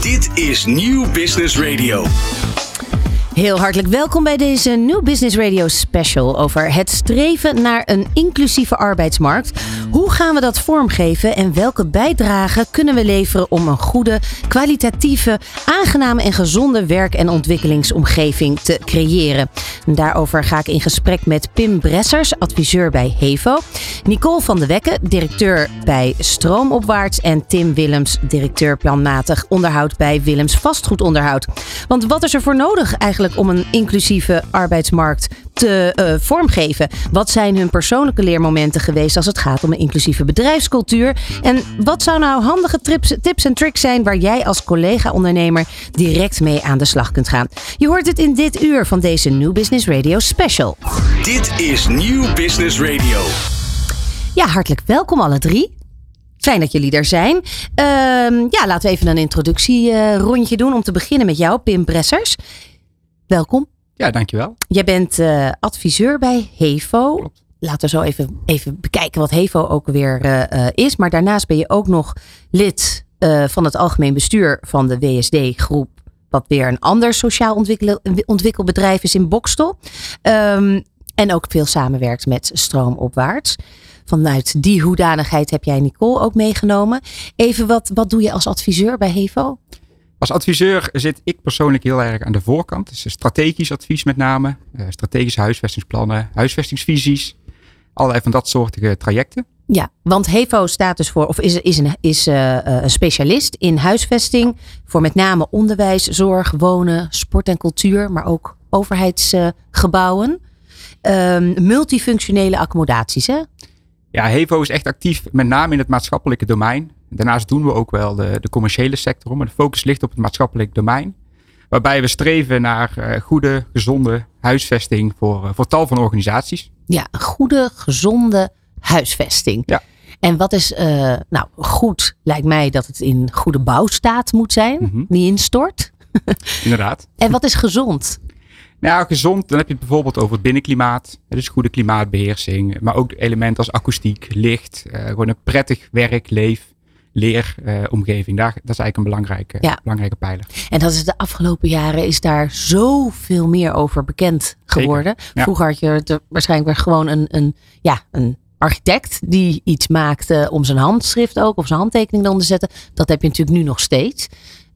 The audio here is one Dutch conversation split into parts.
Dit is Nieuw Business Radio. Heel hartelijk welkom bij deze New Business Radio special over het streven naar een inclusieve arbeidsmarkt. Hoe gaan we dat vormgeven en welke bijdrage kunnen we leveren om een goede, kwalitatieve, aangename en gezonde werk- en ontwikkelingsomgeving te creëren? Daarover ga ik in gesprek met Pim Bressers, adviseur bij HEVO, Nicole van de Wekke, directeur bij Stroomopwaarts en Tim Willems, directeur planmatig onderhoud bij Willems Vastgoedonderhoud. Want wat is er voor nodig eigenlijk om een inclusieve arbeidsmarkt te uh, vormgeven? Wat zijn hun persoonlijke leermomenten geweest als het gaat om een inclusieve bedrijfscultuur? En wat zou nou handige trips, tips en tricks zijn waar jij als collega-ondernemer direct mee aan de slag kunt gaan? Je hoort het in dit uur van deze New Business Radio Special. Dit is Nieuw Business Radio. Ja, hartelijk welkom alle drie. Fijn dat jullie er zijn. Uh, ja, laten we even een introductierondje doen. Om te beginnen met jou, Pim Bressers. Welkom. Ja, dankjewel. Jij bent uh, adviseur bij HEVO. Klopt. Laten we zo even, even bekijken wat HEVO ook weer uh, is. Maar daarnaast ben je ook nog lid van het algemeen bestuur van de WSD-groep. Wat weer een ander sociaal ontwikkelbedrijf is in Bokstel. Um, en ook veel samenwerkt met Stroomopwaarts. Vanuit die hoedanigheid heb jij Nicole ook meegenomen. Even, wat, wat doe je als adviseur bij HEVO? Als adviseur zit ik persoonlijk heel erg aan de voorkant. Dus strategisch advies met name. Uh, strategische huisvestingsplannen, huisvestingsvisies. Allerlei van dat soortige trajecten. Ja, want HEVO staat dus voor, of is, is, een, is uh, een specialist in huisvesting. Voor met name onderwijs, zorg, wonen, sport en cultuur. Maar ook overheidsgebouwen. Uh, multifunctionele accommodaties hè? Ja, HEVO is echt actief met name in het maatschappelijke domein. Daarnaast doen we ook wel de, de commerciële sector, maar de focus ligt op het maatschappelijk domein. Waarbij we streven naar uh, goede, gezonde huisvesting voor, uh, voor tal van organisaties. Ja, goede, gezonde huisvesting. Ja. En wat is, uh, nou goed, lijkt mij dat het in goede bouwstaat moet zijn, Mhm. niet instort. Inderdaad. En wat is gezond? Nou, gezond, dan heb je het bijvoorbeeld over het binnenklimaat. Dus goede klimaatbeheersing. Maar ook elementen als akoestiek, licht. Gewoon een prettig werk, leef, leeromgeving. Daar, dat is eigenlijk een belangrijke, Ja. belangrijke pijler. En dat is de afgelopen jaren is daar zoveel meer over bekend geworden. ja. Vroeger had je er waarschijnlijk weer gewoon een, een, ja, een architect die iets maakte om zijn handschrift ook of zijn handtekening eronder te zetten. Dat heb je natuurlijk nu nog steeds.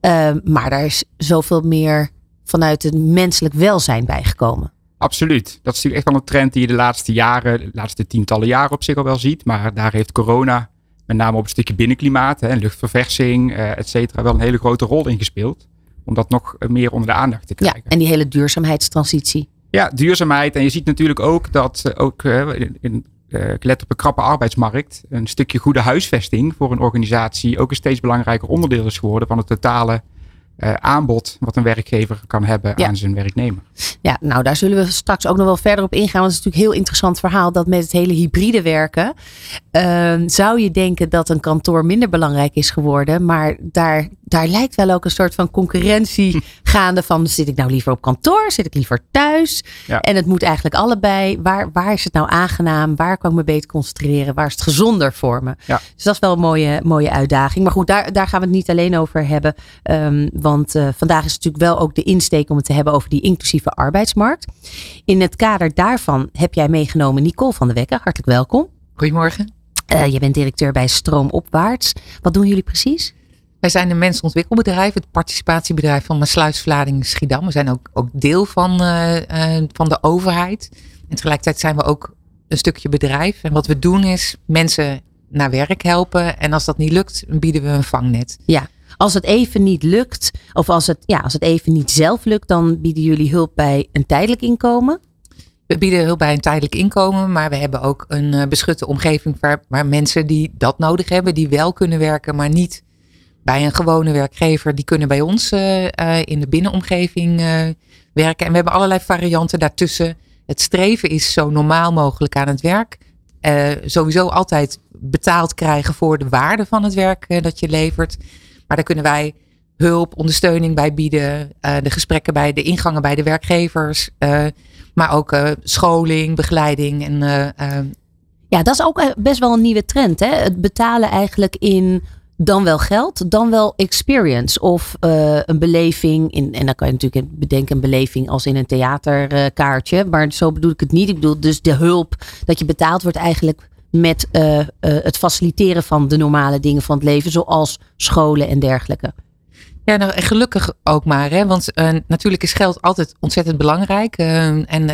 Uh, maar daar is zoveel meer vanuit het menselijk welzijn bijgekomen. Absoluut. Dat is natuurlijk echt wel een trend die je de laatste jaren, de laatste tientallen jaren op zich al wel ziet. Maar daar heeft corona met name op een stukje binnenklimaat en luchtverversing, uh, et cetera, wel een hele grote rol in gespeeld. Om dat nog meer onder de aandacht te krijgen. Ja, en die hele duurzaamheidstransitie. Ja, duurzaamheid. En je ziet natuurlijk ook dat uh, ook in, in uh, let op een krappe arbeidsmarkt, een stukje goede huisvesting voor een organisatie ook een steeds belangrijker onderdeel is geworden van het totale uh, aanbod wat een werkgever kan hebben Ja. aan zijn werknemer. Ja, nou daar zullen we straks ook nog wel verder op ingaan. Want het is natuurlijk een heel interessant verhaal dat met het hele hybride werken. Uh, zou je denken dat een kantoor minder belangrijk is geworden. Maar daar, daar lijkt wel ook een soort van concurrentie gaande van zit ik nou liever op kantoor? Zit ik liever thuis? Ja. En het moet eigenlijk allebei. Waar, waar is het nou aangenaam? Waar kan ik me beter concentreren? Waar is het gezonder voor me? Ja. Dus dat is wel een mooie, mooie uitdaging. Maar goed, daar, daar gaan we het niet alleen over hebben. Um, want uh, vandaag is natuurlijk wel ook de insteek om het te hebben over die inclusieve arbeidsmarkt. In het kader daarvan heb jij meegenomen Nicole van der Wekke. Hartelijk welkom. Goedemorgen. Uh, je bent directeur bij Stroomopwaarts. Wat doen jullie precies? Wij zijn een mensontwikkelbedrijf, het participatiebedrijf van Maasluis, Vlaardingen, Schiedam. We zijn ook, ook deel van, uh, uh, van de overheid. En tegelijkertijd zijn we ook een stukje bedrijf. En wat we doen is mensen naar werk helpen. En als dat niet lukt, bieden we een vangnet. Ja, als het even niet lukt, of als het, ja, als het even niet zelf lukt, dan bieden jullie hulp bij een tijdelijk inkomen. We bieden hulp bij een tijdelijk inkomen, maar we hebben ook een uh, beschutte omgeving waar, waar mensen die dat nodig hebben, die wel kunnen werken, maar niet bij een gewone werkgever, die kunnen bij ons uh, uh, in de binnenomgeving werken. En we hebben allerlei varianten daartussen. Het streven is zo normaal mogelijk aan het werk. sowieso altijd betaald krijgen voor de waarde van het werk dat je levert. Maar daar kunnen wij hulp, ondersteuning bij bieden. De gesprekken bij de ingangen bij de werkgevers. Maar ook scholing, begeleiding. En, ja, dat is ook best wel een nieuwe trend. Hè? Het betalen eigenlijk in dan wel geld, dan wel experience of uh, een beleving. In, en dan kan je natuurlijk bedenken een beleving als in een theaterkaartje. Maar zo bedoel ik het niet. Ik bedoel dus de hulp dat je betaald wordt eigenlijk met uh, het faciliteren van de normale dingen van het leven. Zoals scholen en dergelijke. Ja, nou, en gelukkig ook maar. Hè? Want natuurlijk is geld altijd ontzettend belangrijk. en,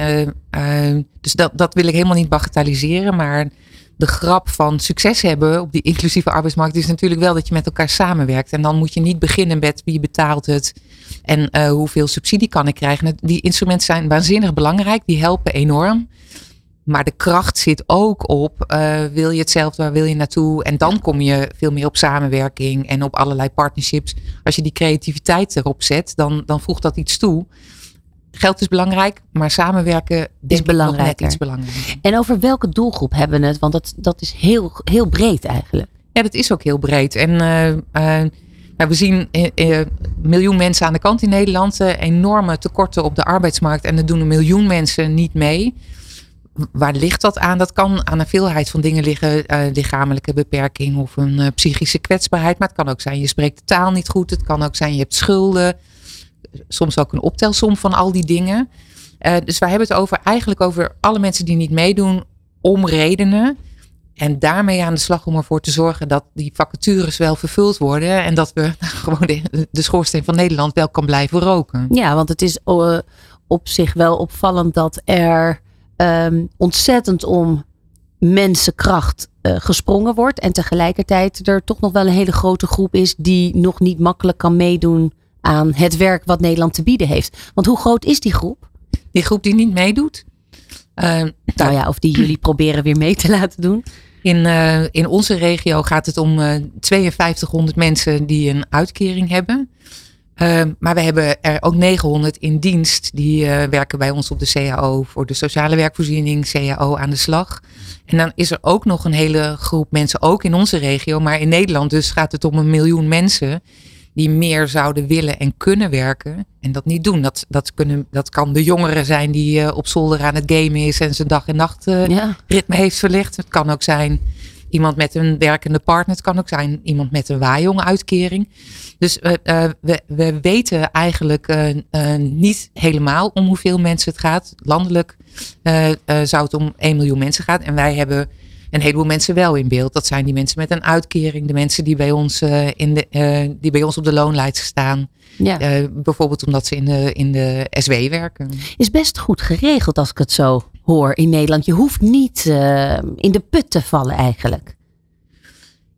dus dat, dat wil ik helemaal niet bagatelliseren. Maar de grap van succes hebben op die inclusieve arbeidsmarkt is natuurlijk wel dat je met elkaar samenwerkt. En dan moet je niet beginnen met wie betaalt het en uh, hoeveel subsidie kan ik krijgen. Die instrumenten zijn waanzinnig belangrijk, die helpen enorm. Maar de kracht zit ook op, uh, wil je hetzelfde, waar wil je naartoe? En dan kom je veel meer op samenwerking en op allerlei partnerships. Als je die creativiteit erop zet, dan, dan voegt dat iets toe geld is belangrijk, maar samenwerken is belangrijk. iets belangrijker. En over welke doelgroep hebben we het? Want dat, dat is heel, heel breed eigenlijk. Ja, dat is ook heel breed. En uh, uh, we zien uh, miljoen mensen aan de kant in Nederland, enorme tekorten op de arbeidsmarkt en er doen een miljoen mensen niet mee. Waar ligt dat aan? Dat kan aan een veelheid van dingen liggen. lichamelijke beperking of een psychische kwetsbaarheid. Maar het kan ook zijn je spreekt de taal niet goed. Het kan ook zijn je hebt schulden soms ook een optelsom van al die dingen. Uh, dus wij hebben het over eigenlijk over alle mensen die niet meedoen om redenen. En daarmee aan de slag om ervoor te zorgen dat die vacatures wel vervuld worden. En dat we gewoon de, schoorsteen van Nederland wel kan blijven roken. Ja, want het is uh, op zich wel opvallend dat er um, ontzettend om mensenkracht uh, gesprongen wordt. En tegelijkertijd er toch nog wel een hele grote groep is die nog niet makkelijk kan meedoen aan het werk wat Nederland te bieden heeft. Want hoe groot is die groep? Die groep die niet meedoet? Uh, nou ja, of die jullie proberen weer mee te laten doen? In, uh, in onze regio gaat het om uh, 5200 mensen die een uitkering hebben. Maar we hebben er ook 900 in dienst. Die werken bij ons op de CAO voor de sociale werkvoorziening, CAO aan de slag. En dan is er ook nog een hele groep mensen, ook in onze regio, maar in Nederland dus gaat het om een miljoen mensen die meer zouden willen en kunnen werken en dat niet doen. Dat, dat, kunnen, dat kan de jongeren zijn die uh, op zolder aan het gamen is en zijn dag en nacht uh, ja. ritme heeft verlegd. Het kan ook zijn iemand met een werkende partner. Het kan ook zijn iemand met een waaijong uitkering. Dus uh, we, we weten eigenlijk niet helemaal om hoeveel mensen het gaat. Landelijk zou het om 1 miljoen mensen gaan. En wij hebben een heleboel mensen wel in beeld. Dat zijn die mensen met een uitkering, de mensen die bij ons, uh, in de, uh, die bij ons op de loonlijst staan. Ja. Uh, bijvoorbeeld omdat ze in de, in de SW werken. Is best goed geregeld als ik het zo hoor in Nederland. Je hoeft niet in de put te vallen eigenlijk.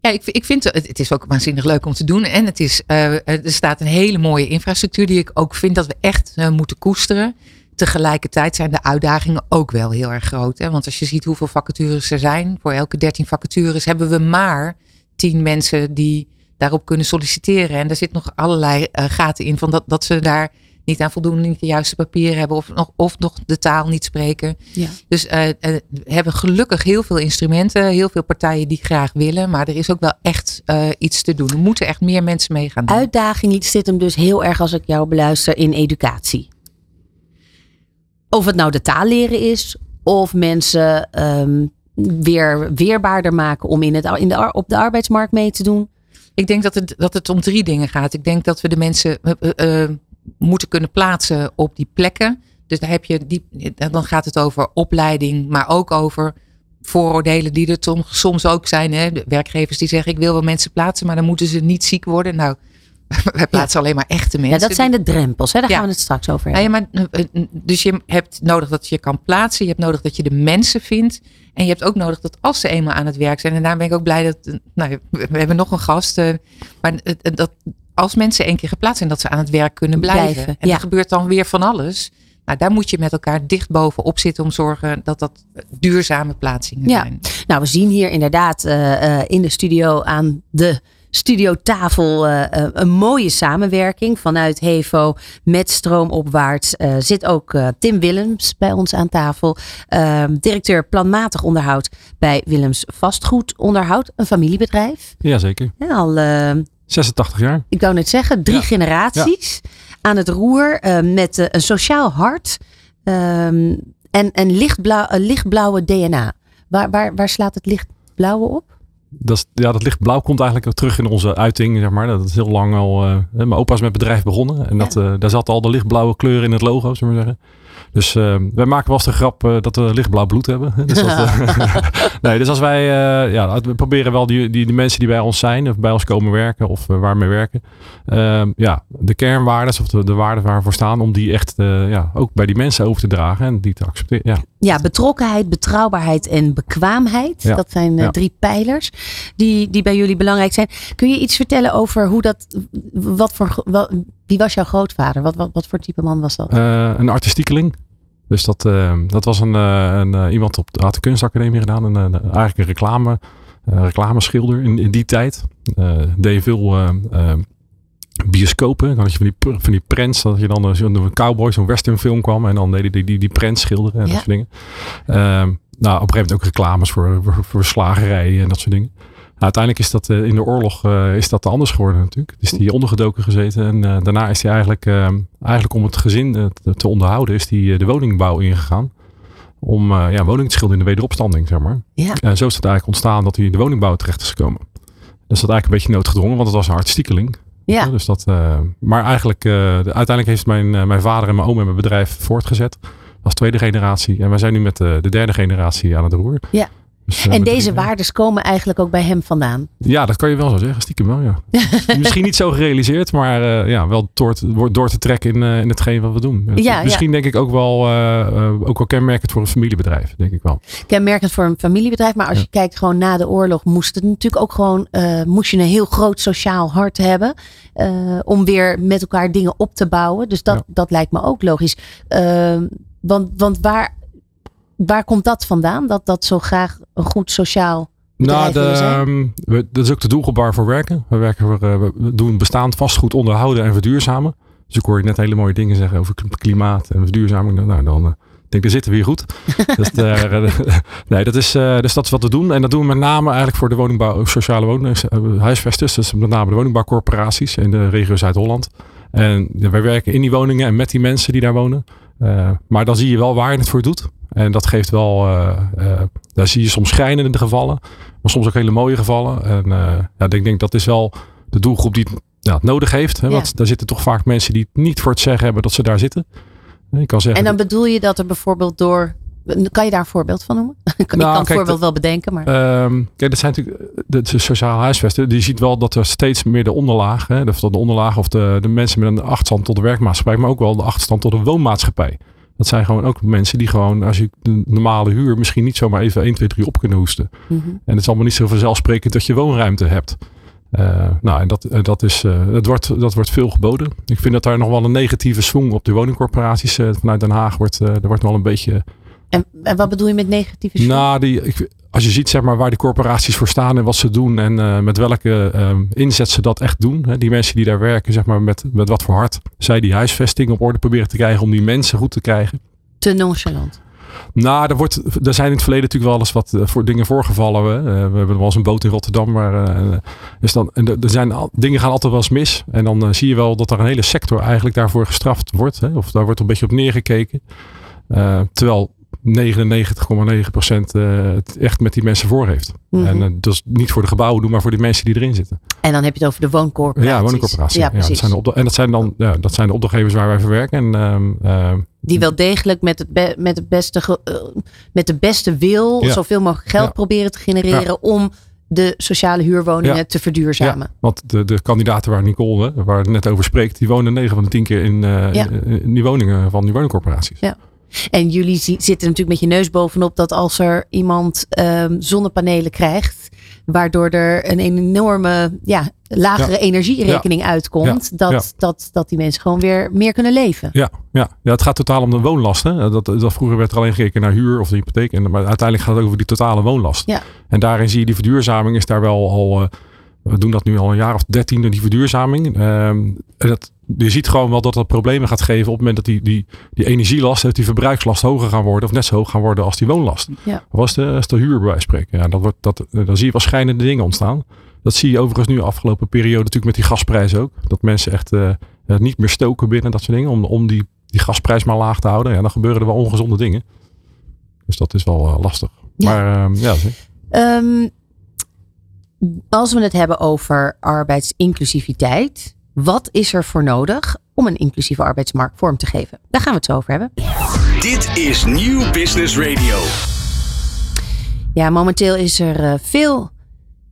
Ja, ik, ik vind het, het is ook waanzinnig leuk om te doen. En het is, er staat een hele mooie infrastructuur die ik ook vind dat we echt moeten koesteren. Tegelijkertijd zijn de uitdagingen ook wel heel erg groot. Hè? Want als je ziet hoeveel vacatures er zijn, voor elke 13 vacatures hebben we maar 10 mensen die daarop kunnen solliciteren. En daar zit nog allerlei uh, gaten in van dat, dat ze daar niet aan voldoen, niet de juiste papieren hebben of nog, of nog de taal niet spreken. Ja. Dus uh, we hebben gelukkig heel veel instrumenten, heel veel partijen die graag willen, maar er is ook wel echt uh, iets te doen. Er moeten echt meer mensen meegaan. Uitdaging zit hem dus heel erg als ik jou beluister in educatie. Of het nou de taal leren is, of mensen um, weer weerbaarder maken om in het, in de, op de arbeidsmarkt mee te doen? Ik denk dat het, dat het om drie dingen gaat. Ik denk dat we de mensen uh, uh, moeten kunnen plaatsen op die plekken. Dus daar heb je die, dan gaat het over opleiding, maar ook over vooroordelen die er soms ook zijn. Hè? De werkgevers die zeggen ik wil wel mensen plaatsen, maar dan moeten ze niet ziek worden. Nou, wij plaatsen alleen maar echte mensen. Ja, dat zijn de drempels, hè? daar gaan we het straks over hebben. Ja, maar, eh, eh, dus je hebt nodig dat je kan plaatsen. Je hebt nodig dat je de mensen vindt. En je hebt ook nodig dat als ze eenmaal aan het werk zijn. En daar ben ik ook blij dat. Eh, nou, we hebben nog een gast. Maar dat als mensen één keer geplaatst zijn, dat ze aan het werk kunnen blijven. blijven en er gebeurt dan weer van alles. Nou, daar moet je met elkaar dicht bovenop zitten om zorgen dat dat duurzame plaatsingen ja. zijn. Nou, we zien hier inderdaad uh, uh, in de studio aan de studiotafel uh, een mooie samenwerking vanuit Hevo met Stroomopwaarts. Uh, zit ook uh, Tim Willems bij ons aan tafel. Ehm, directeur planmatig onderhoud bij Willems Vastgoedonderhoud. Een familiebedrijf. Jazeker. Ja, al 86 jaar. Ik wou net zeggen, drie generaties aan het roer met een sociaal hart en, en lichtblauw, lichtblauwe DNA. Waar, waar, waar slaat het lichtblauwe op? Dat, is- ja, dat lichtblauw komt eigenlijk terug in onze uiting, zeg maar. Dat is heel lang al... eh, mijn opa is met bedrijf begonnen. En dat, eh, daar zat al de lichtblauwe kleur in het logo, zullen we maar zeggen. Dus eh, wij maken wel eens de grap eh, dat we lichtblauw bloed hebben. Dus, dat, eh, nee, dus als wij... ja, we proberen wel die, die, die mensen die bij ons zijn... of bij ons komen werken of uh, waar we mee werken... ehm, ja, de kernwaarden of de, de waarden waar we voor staan... om die echt ja, ook bij die mensen over te dragen en die te accepteren. Ja. Ja, betrokkenheid, betrouwbaarheid en bekwaamheid. Ja. Dat zijn Ja. drie pijlers die, die bij jullie belangrijk zijn. Kun je iets vertellen over hoe dat. Wat voor, wat, wie was jouw grootvader? Wat, wat, wat voor type man was dat? Eh, een artistiekeling. Dus dat, eh, dat was een, eh, een, iemand op de Art- en Kunstacademie gedaan. Een, een- eigenlijk een reclame, reclameschilder in, in die tijd. Deed veel bioscopen. Dan had je van die, van die prents. Dat je dan zo'n cowboy, zo'n westernfilm kwam. En dan deed hij die, die, die prents schilderen en Ja. dat soort dingen. Ehm, nou, op een gegeven moment ook reclames voor, voor, voor slagerijen en dat soort dingen. Nou, uiteindelijk is dat eh, in de oorlog eh, is dat anders geworden natuurlijk. Dus die ondergedoken gezeten. En eh, daarna is hij eigenlijk, eh, eigenlijk om het gezin te, onderhouden, is hij eh, de woningbouw ingegaan. Om ja, woningen te schilderen in de wederopstanding, zeg maar. Ja. En zo is het eigenlijk ontstaan dat hij in de woningbouw terecht is gekomen. Dus dat eigenlijk een beetje noodgedwongen, want het was een artistiekeling. Ja, Dus dat, maar eigenlijk, de- uiteindelijk heeft mijn, mijn vader en mijn oom en mijn bedrijf voortgezet. Als tweede generatie. En wij zijn nu met de derde generatie aan het roer. Ja. Dus, eh, en deze waardes komen eigenlijk ook bij hem vandaan. Ja, dat kan je wel zo zeggen. Stiekem wel, ja. Misschien niet zo gerealiseerd, maar eh, ja, wel door, te- door te trekken in, eh, in hetgeen wat we doen. Ja, Misschien denk ik ook wel, ook wel kenmerkend voor een familiebedrijf, denk ik wel. Kenmerkend voor een familiebedrijf. Maar als Ja. je kijkt gewoon na de oorlog, moest het natuurlijk ook gewoon. moest je een heel groot sociaal hart hebben. om weer met elkaar dingen op te bouwen. Dus dat, dat lijkt me ook logisch. Ehm, want want waar, waar komt dat vandaan? Dat dat zo graag een goed sociaal Nou, de, ehm, we, dat is ook de doelgroep waar we voor werken. We, werken voor, eh, we doen bestaand vastgoed onderhouden en verduurzamen. Dus ik hoor je net hele mooie dingen zeggen over kl- klimaat en verduurzaming. Nou, dan eh, denk ik, daar zitten we hier goed. dus, nee, dat is, dus dat is wat we doen. En dat doen we met name eigenlijk voor de woningbouw, sociale woningen, huisvesters. Dus met name de woningbouwcorporaties in de regio Zuid-Holland. En wij werken in die woningen en met die mensen die daar wonen. Maar dan zie je wel waar je het voor doet. En dat geeft wel, eh, eh, daar zie je soms schrijnende gevallen. Maar soms ook hele mooie gevallen. En eh, ja, ik denk dat is wel de doelgroep die het, ja, het nodig heeft. Hè? Ja. Want daar zitten toch vaak mensen die het niet voor het zeggen hebben dat ze daar zitten. Ik kan zeggen, En dan bedoel je dat er bijvoorbeeld door. Kan je daar een voorbeeld van noemen? ik kan Nou, het kijk, voorbeeld wel bedenken, maar. Ehm, kijk, dat zijn natuurlijk de, de sociale huisvesten. Die ziet wel dat er steeds meer de onderlaag, hè, de, de onderlaag of de, de mensen met een achterstand tot de werkmaatschappij, maar ook wel de achterstand tot de woonmaatschappij. Dat zijn gewoon ook mensen die gewoon, als je de normale huur misschien niet zomaar even 1, 2, 3 op kunnen hoesten. Mhm. En het is allemaal niet zo vanzelfsprekend dat je woonruimte hebt. Eh, nou, en dat, eh, dat, is, eh, dat, wordt, dat wordt veel geboden. Ik vind dat daar nog wel een negatieve swing op de woningcorporaties eh, vanuit Den Haag wordt. er wordt wel een beetje En, en wat bedoel je met negatieve swing? nou, die, ik, als je ziet zeg maar, waar die corporaties voor staan en wat ze doen en eh, met welke ehm, inzet ze dat echt doen. Hè, die mensen die daar werken, zeg maar, met, met wat voor hart zij die huisvesting op orde proberen te krijgen om die mensen goed te krijgen. Te nonchalant. Nou, er, wordt, er zijn in het verleden natuurlijk wel eens wat eh, voor dingen voorgevallen. Hè. Eh, we hebben wel eens een boot in Rotterdam. Waar, eh, dus dan, en er zijn al, dingen gaan altijd wel eens mis. En dan eh, zie je wel dat er een hele sector eigenlijk daarvoor gestraft wordt. Hè. Of daar wordt een beetje op neergekeken. Eh, terwijl 99,9% eh, het echt met die mensen voor heeft. Mhm. En eh, dat is niet voor de gebouwen doen, maar voor die mensen die erin zitten. En dan heb je het over de wooncorporaties. Ja, woningcorporatie. Ja, Ja, dat precies. zijn de en dat zijn dan ja, dat zijn de opdrachtgevers waar wij voor werken. En, ehm, ehm, Die wel degelijk met, het met, het beste eh, met de beste wil Ja. zoveel mogelijk geld Ja. proberen te genereren om de sociale huurwoningen Ja. te verduurzamen. Want de, de kandidaten waar Nicole, waar het net over spreekt, die wonen 9 van de 10 keer in, Ja. in, in die woningen van die woningcorporaties. Ja. En jullie zi- zitten natuurlijk met je neus bovenop dat als er iemand ehm, zonnepanelen krijgt, waardoor er een enorme ja, lagere Ja. energierekening uitkomt, Dat, Ja. Dat, dat die mensen gewoon weer meer kunnen leven. Ja, ja. ja, het gaat totaal om de woonlast. Hè. Dat, dat vroeger werd er alleen gekeken naar huur of de hypotheek. En, maar uiteindelijk gaat het over die totale woonlast. Ja. En daarin zie je die verduurzaming is daar wel al. eh, we doen dat nu al een jaar of dertien, die verduurzaming. Ehm, dat, je ziet gewoon wel dat dat problemen gaat geven op het moment dat die, die, die energielast, die verbruikslast hoger gaan worden. Of net zo hoog gaan worden als die woonlast. Ja. Of als de, als de huur bij wijze van spreken. Ja, dat wordt, dat, dan zie je wel schijnende dingen ontstaan. Dat zie je overigens nu de afgelopen periode natuurlijk met die gasprijzen ook. Dat mensen echt eh, eh, niet meer stoken binnen dat soort dingen. Om, om die, die gasprijs maar laag te houden. Ja, dan gebeuren er wel ongezonde dingen. Dus dat is wel eh, lastig. Ja. Maar ehm, ja, Ehm, als we het hebben over arbeidsinclusiviteit, wat is er voor nodig om een inclusieve arbeidsmarkt vorm te geven? Daar gaan we het zo over hebben. Dit is Nieuw Business Radio. Ja, momenteel is er uh, veel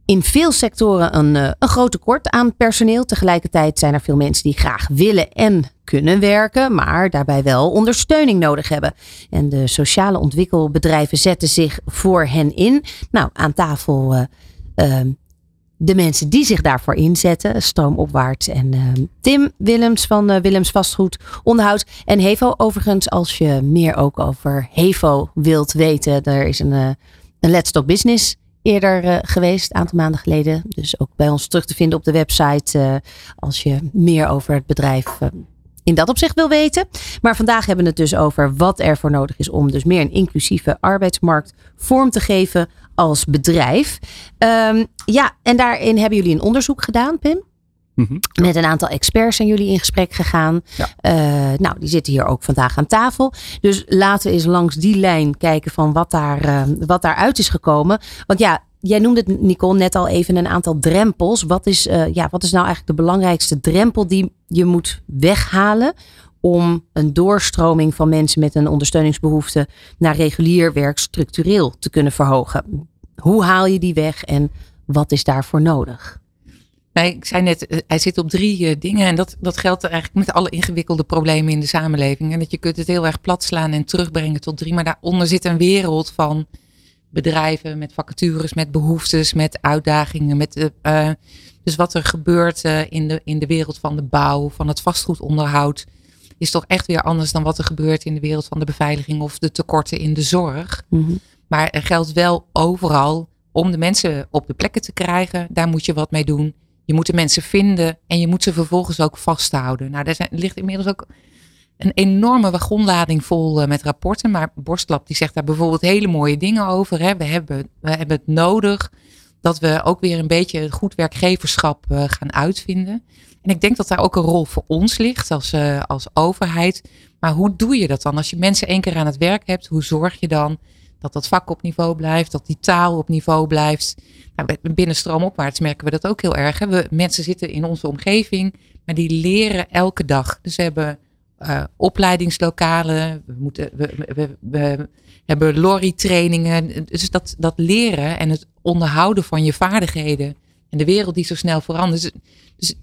in veel sectoren een, uh, een groot tekort aan personeel. Tegelijkertijd zijn er veel mensen die graag willen en kunnen werken, maar daarbij wel ondersteuning nodig hebben. En de sociale ontwikkelbedrijven zetten zich voor hen in. Nou, aan tafel uh, uh, de mensen die zich daarvoor inzetten. Stroomopwaarts en Tim Willems van Willems Vastgoed Onderhoud. En Hevo overigens, als je meer ook over Hevo wilt weten. Er is een, een Let's Talk Business eerder uh, geweest, een aantal maanden geleden. Dus ook bij ons terug te vinden op de website uh, als je meer over het bedrijf uh, in dat opzicht wil weten. Maar vandaag hebben we het dus over wat er voor nodig is om dus meer een inclusieve arbeidsmarkt vorm te geven als bedrijf. Um, ja, en daarin hebben jullie een onderzoek gedaan, Pim. Mm -hmm. Met een aantal experts zijn jullie in gesprek gegaan. Ja. Uh, nou, die zitten hier ook vandaag aan tafel. Dus laten we eens langs die lijn kijken van wat, daar, uh, wat daaruit is gekomen. Want ja, jij noemde het, Nicole, net al even een aantal drempels. Wat is, uh, ja, wat is nou eigenlijk de belangrijkste drempel die je moet weghalen om een doorstroming van mensen met een ondersteuningsbehoefte naar regulier werk structureel te kunnen verhogen? Hoe haal je die weg en wat is daarvoor nodig? Ik zei net, hij zit op drie uh, dingen. En dat, dat geldt eigenlijk met alle ingewikkelde problemen in de samenleving. En dat je kunt het heel erg plat slaan en terugbrengen tot drie. Maar daaronder zit een wereld van bedrijven met vacatures, met behoeftes, met uitdagingen. Met, uh, dus wat er gebeurt in, de, in de wereld van de bouw, van het vastgoedonderhoud. Is toch echt weer anders dan wat er gebeurt in de wereld van de beveiliging of de tekorten in de zorg. Mm -hmm. Maar er geldt wel overal om de mensen op de plekken te krijgen. Daar moet je wat mee doen. Je moet de mensen vinden en je moet ze vervolgens ook vasthouden. Nou, daar zijn, ligt inmiddels ook een enorme wagonlading vol uh, met rapporten. Maar Borstlab die zegt daar bijvoorbeeld hele mooie dingen over. Hè. We, hebben, we hebben het nodig dat we ook weer een beetje goed werkgeverschap uh, gaan uitvinden. En ik denk dat daar ook een rol voor ons ligt als, uh, als overheid. Maar hoe doe je dat dan? Als je mensen één keer aan het werk hebt, hoe zorg je dan dat dat vak op niveau blijft, dat die taal op niveau blijft. Nou, binnen stroomopwaarts merken we dat ook heel erg. Hè. We, mensen zitten in onze omgeving, maar die leren elke dag. Dus we hebben uh, opleidingslokalen, we, moeten, we, we, hebben lorry-trainingen. Dus dat, dat leren en het onderhouden van je vaardigheden en de wereld die zo snel verandert. Dus, dus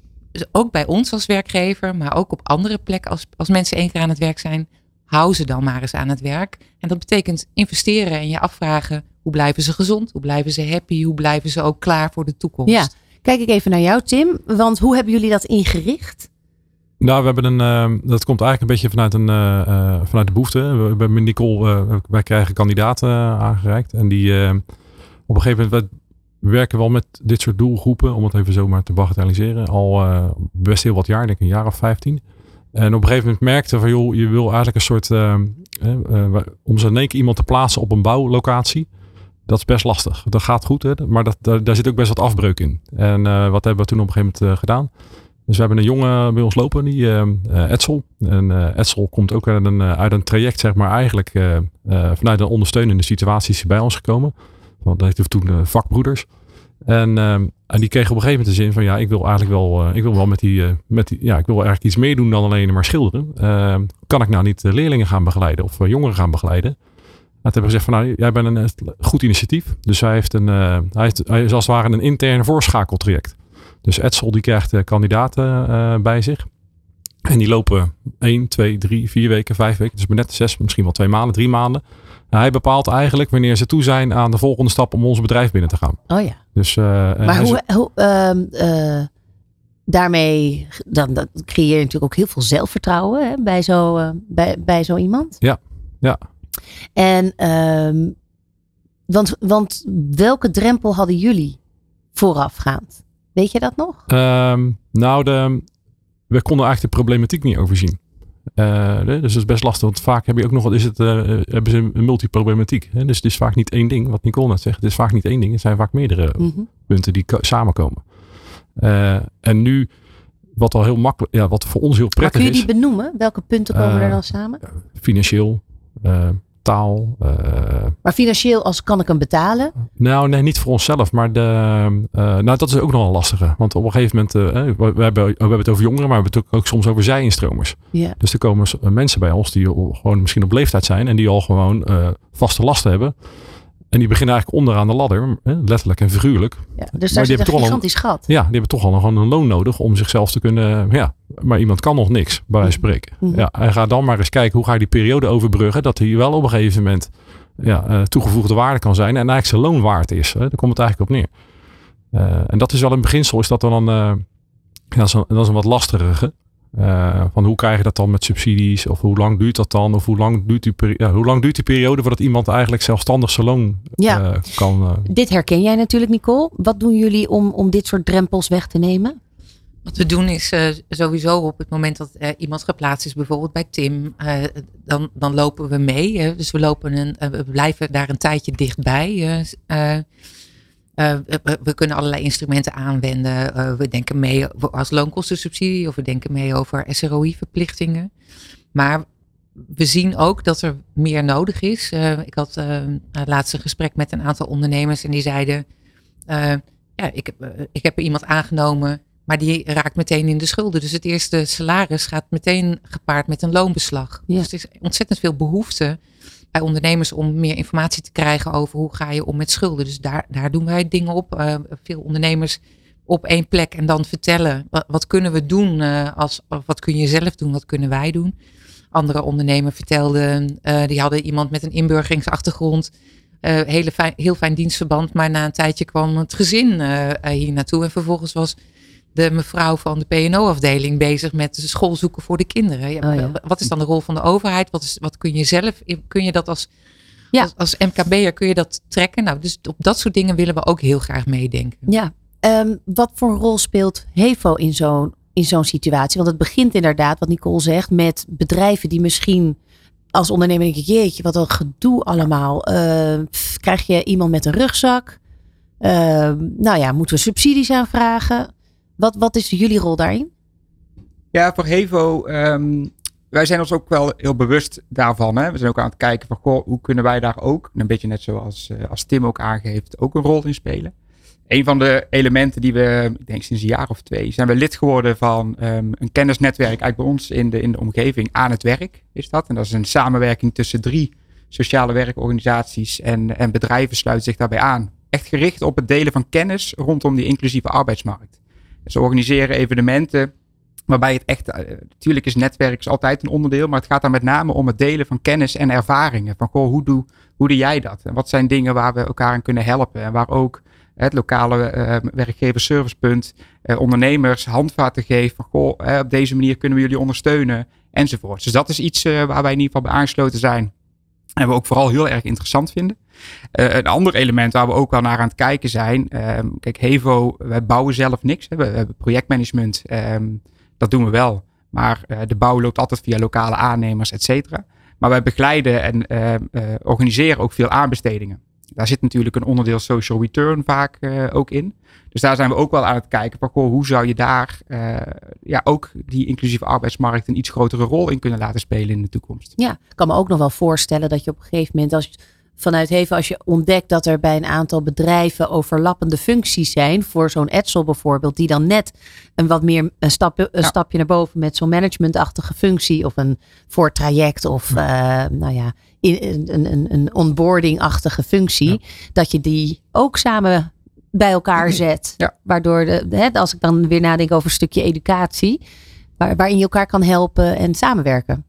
ook bij ons als werkgever, maar ook op andere plekken als, als mensen één keer aan het werk zijn, hou ze dan maar eens aan het werk. En dat betekent investeren en je afvragen hoe blijven ze gezond, hoe blijven ze happy, hoe blijven ze ook klaar voor de toekomst. Ja, kijk ik even naar jou Tim, want hoe hebben jullie dat ingericht? Nou, we hebben een, uh, dat komt eigenlijk een beetje vanuit, een, uh, uh, vanuit de behoefte. We hebben met Nicole, wij krijgen kandidaten aangereikt. En die op een gegeven moment, we werken wel met dit soort doelgroepen, om het even zo maar te bagatelliseren, al best heel wat jaar, denk ik een jaar of 15. En op een gegeven moment merkte van, joh, je wil eigenlijk een soort, om zo in één keer iemand te plaatsen op een bouwlocatie. Dat is best lastig. Dat gaat goed, hè? maar dat, daar, zit ook best wat afbreuk in. En wat hebben we toen op een gegeven moment gedaan? Dus we hebben een jongen bij ons lopen, die uh, Edsel. En Edsel komt ook uit een, uit een traject, zeg maar, eigenlijk vanuit een ondersteunende situatie is bij ons gekomen. Want dat heeft toen vakbroeders. En, en die kreeg op een gegeven moment de zin van, ja, ik wil eigenlijk wel, ik wil wel met die, met die, ja, ik wil eigenlijk iets meer doen dan alleen maar schilderen. kan ik nou niet leerlingen gaan begeleiden of jongeren gaan begeleiden? Nou, hebben we gezegd van, nou, jij bent een goed initiatief. Dus hij heeft een, hij, heeft, is als het ware een interne voorschakeltraject. Dus Edsel die krijgt kandidaten bij zich. En die lopen 1, 2, 3, 4 weken, 5 weken. Dus net 6, misschien wel 2 maanden, 3 maanden. Nou, hij bepaalt eigenlijk wanneer ze toe zijn aan de volgende stap om ons bedrijf binnen te gaan. Oh ja. Dus, uh, maar hoe, hoe uh, daarmee dan, dan creëer je natuurlijk ook heel veel zelfvertrouwen hè, bij, zo, bij, bij zo iemand. Ja, ja. En um, want, want welke drempel hadden jullie voorafgaand? Weet je dat nog? Um, nou, de, we konden eigenlijk de problematiek niet overzien. Uh, dus dat is best lastig, want vaak heb je ook nog wat, is het, uh, hebben ze een multiproblematiek. Hè? Dus het is vaak niet één ding, wat Nicole net zegt. Het is vaak niet één ding, het zijn vaak meerdere mm -hmm. punten die samenkomen. Uh, en nu, wat al heel makkelijk, ja, wat voor ons heel prettig is. Kun je die benoemen? Welke punten komen er dan samen? Financieel, taal. Uh, maar financieel, als kan ik hem betalen? Nou, nee, niet voor onszelf. Maar de, uh, nou, dat is ook nog een lastige. Want op een gegeven moment, uh, we, we, hebben, we hebben het over jongeren, maar we hebben het ook soms over zij-instromers. Ja. Dus er komen mensen bij ons die gewoon misschien op leeftijd zijn en die al gewoon vaste lasten hebben. En die beginnen eigenlijk onderaan de ladder, letterlijk en figuurlijk. Ja, dus daar zit een gigantisch gat. Ja, die hebben toch al nog een loon nodig om zichzelf te kunnen... Ja, maar iemand kan nog niks, bij wijze van spreken. Mhm. Ja, en ga dan maar eens kijken, hoe ga je die periode overbruggen... dat hij wel op een gegeven moment ja, uh, toegevoegde waarde kan zijn... en eigenlijk zijn loon waard is. Hè? Daar komt het eigenlijk op neer. Uh, en dat is wel een beginsel, is dat dan... Uh, ja, dat, is een, dat is een wat lastigere. Uh, van hoe krijg je dat dan met subsidies? Of hoe lang duurt dat dan? Of hoe lang duurt die, peri ja, hoe lang duurt die periode voordat iemand eigenlijk zelfstandig zijn loon ja. uh, kan? Uh... Dit herken jij natuurlijk, Nicole. Wat doen jullie om, om dit soort drempels weg te nemen? Wat we doen is uh, sowieso op het moment dat uh, iemand geplaatst is, bijvoorbeeld bij Tim, uh, dan, dan lopen we mee. dus we, lopen een, we blijven daar een tijdje dichtbij. Uh, we, we, kunnen allerlei instrumenten aanwenden. Uh, we denken mee als loonkostensubsidie of we denken mee over SROI-verplichtingen. Maar we zien ook dat er meer nodig is. Uh, ik had laatst een gesprek met een aantal ondernemers en die zeiden: Ja, ik heb, ik heb iemand aangenomen, maar die raakt meteen in de schulden. Dus het eerste salaris gaat meteen gepaard met een loonbeslag. Ja. Dus er is ontzettend veel behoefte bij ondernemers om meer informatie te krijgen over hoe ga je om met schulden. Dus daar, daar doen wij dingen op. Uh, veel ondernemers op één plek en dan vertellen wat, wat kunnen we doen uh, als wat kun je zelf doen, wat kunnen wij doen. Andere ondernemers vertelden, uh, die hadden iemand met een inburgeringsachtergrond, hele fijn, heel fijn dienstverband, maar na een tijdje kwam het gezin hier naartoe en vervolgens was de mevrouw van de PNO-afdeling bezig met de school zoeken voor de kinderen. Ja, oh ja. Wat is dan de rol van de overheid? Wat, is, wat kun je zelf, kun je dat als, ja. als, als MKB'er, kun je dat trekken? Nou, dus op dat soort dingen willen we ook heel graag meedenken. Ja, um, wat voor rol speelt HEVO in zo'n in zo'n situatie? Want het begint inderdaad, wat Nicole zegt, met bedrijven die misschien als ondernemer denk ik, jeetje, wat een gedoe allemaal. Uh, pff, krijg je iemand met een rugzak? Uh, nou ja, moeten we subsidies aanvragen? Wat, wat is jullie rol daarin? Ja, voor Hevo, um, wij zijn ons ook wel heel bewust daarvan. Hè? We zijn ook aan het kijken van, goh, hoe kunnen wij daar ook, een beetje net zoals uh, als Tim ook aangeeft, ook een rol in spelen. Een van de elementen die we, ik denk sinds een jaar of twee, zijn we lid geworden van um, een kennisnetwerk eigenlijk bij ons in de, in de omgeving aan het werk is dat. En dat is een samenwerking tussen drie sociale werkorganisaties en, en bedrijven sluiten zich daarbij aan. Echt gericht op het delen van kennis rondom die inclusieve arbeidsmarkt. Ze organiseren evenementen waarbij het echt, natuurlijk is netwerk altijd een onderdeel, maar het gaat daar met name om het delen van kennis en ervaringen. Van goh, hoe doe, hoe doe jij dat? En wat zijn dingen waar we elkaar aan kunnen helpen? En waar ook het lokale uh, werkgeverservicepunt uh, ondernemers handvaten geeft van goh, op deze manier kunnen we jullie ondersteunen enzovoort. Dus dat is iets waar wij in ieder geval bij aangesloten zijn. En we ook vooral heel erg interessant vinden. Uh, een ander element waar we ook al naar aan het kijken zijn. Um, kijk, Hevo, wij bouwen zelf niks. Hè. We, hebben projectmanagement, um, dat doen we wel. Maar uh, de bouw loopt altijd via lokale aannemers, et cetera. Maar wij begeleiden en uh, organiseren ook veel aanbestedingen. Daar zit natuurlijk een onderdeel social return vaak ook in. Dus daar zijn we ook wel aan het kijken van hoe zou je daar ja, ook die inclusieve arbeidsmarkt een iets grotere rol in kunnen laten spelen in de toekomst. Ja, ik kan me ook nog wel voorstellen dat je op een gegeven moment als vanuit Heven, als je ontdekt dat er bij een aantal bedrijven overlappende functies zijn, voor zo'n Edsel bijvoorbeeld, die dan net een wat meer een, stap, een ja. stapje naar boven met zo'n managementachtige functie of een voortraject of uh, nou ja, een, een, een onboarding-achtige functie, ja. dat je die ook samen bij elkaar zet. Ja. Waardoor, de, hè, als ik dan weer nadenk over een stukje educatie, waar, waarin je elkaar kan helpen en samenwerken.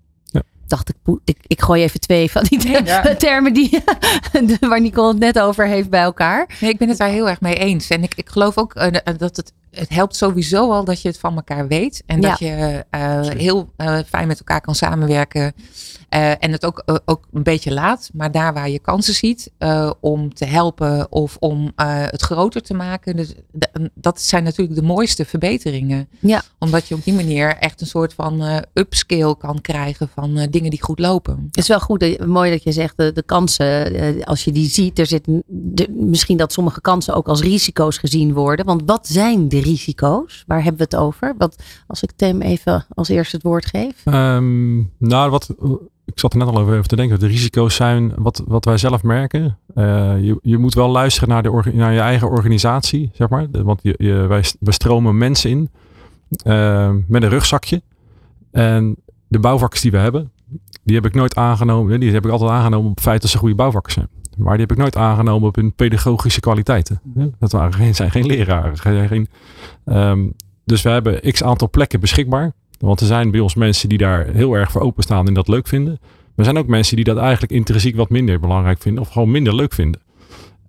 Dacht ik, ik, ik gooi even twee van die ja. termen die, waar Nicole het net over heeft bij elkaar. Nee, ik ben het daar heel erg mee eens. En ik, ik geloof ook uh, dat het, het helpt sowieso al dat je het van elkaar weet. En Ja. dat je uh, heel uh, fijn met elkaar kan samenwerken. Uh, en het ook, uh, ook een beetje laat, maar daar waar je kansen ziet uh, om te helpen of om het groter te maken. Dus dat zijn natuurlijk de mooiste verbeteringen. Ja. Omdat je op die manier echt een soort van upscale kan krijgen van dingen die goed lopen. Het is wel goed, mooi dat je zegt de, de kansen, als je die ziet, er zit de, misschien dat sommige kansen ook als risico's gezien worden. Want wat zijn de risico's? Waar hebben we het over? Wat, als ik Tim even als eerste het woord geef. Um, nou, wat ik zat er net al over te denken. De risico's zijn wat, wat wij zelf merken. Uh, je, je moet wel luisteren naar, de, naar je eigen organisatie, zeg maar. Want je, wij, wij stromen mensen in uh, met een rugzakje. En de bouwvakkers die we hebben, die heb ik nooit aangenomen. Die heb ik altijd aangenomen op het feit dat ze goede bouwvakkers zijn. Maar die heb ik nooit aangenomen op hun pedagogische kwaliteiten. Dat waren geen, zijn geen leraren. Geen, um, dus we hebben x aantal plekken beschikbaar. Want er zijn bij ons mensen die daar heel erg voor openstaan en dat leuk vinden. Maar er zijn ook mensen die dat eigenlijk intrinsiek wat minder belangrijk vinden. Of gewoon minder leuk vinden.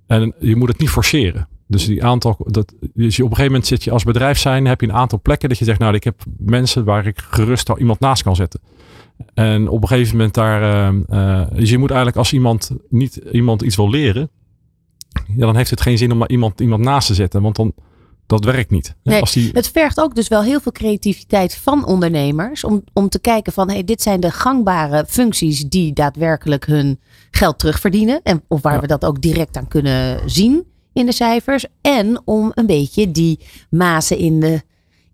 En je moet het niet forceren. Dus, die aantal, dat, dus op een gegeven moment zit je als bedrijf zijn, heb je een aantal plekken dat je zegt, nou, ik heb mensen waar ik gerust al iemand naast kan zetten. En op een gegeven moment daar, uh, dus je moet eigenlijk als iemand niet iemand iets wil leren, ja, dan heeft het geen zin om maar iemand, iemand naast te zetten. Want dan, dat werkt niet. Nee, Als die... Het vergt ook dus wel heel veel creativiteit van ondernemers. Om, om te kijken van hey, dit zijn de gangbare functies die daadwerkelijk hun geld terugverdienen. En, of waar we dat ook direct aan kunnen zien in de cijfers. En om een beetje die mazen in, de,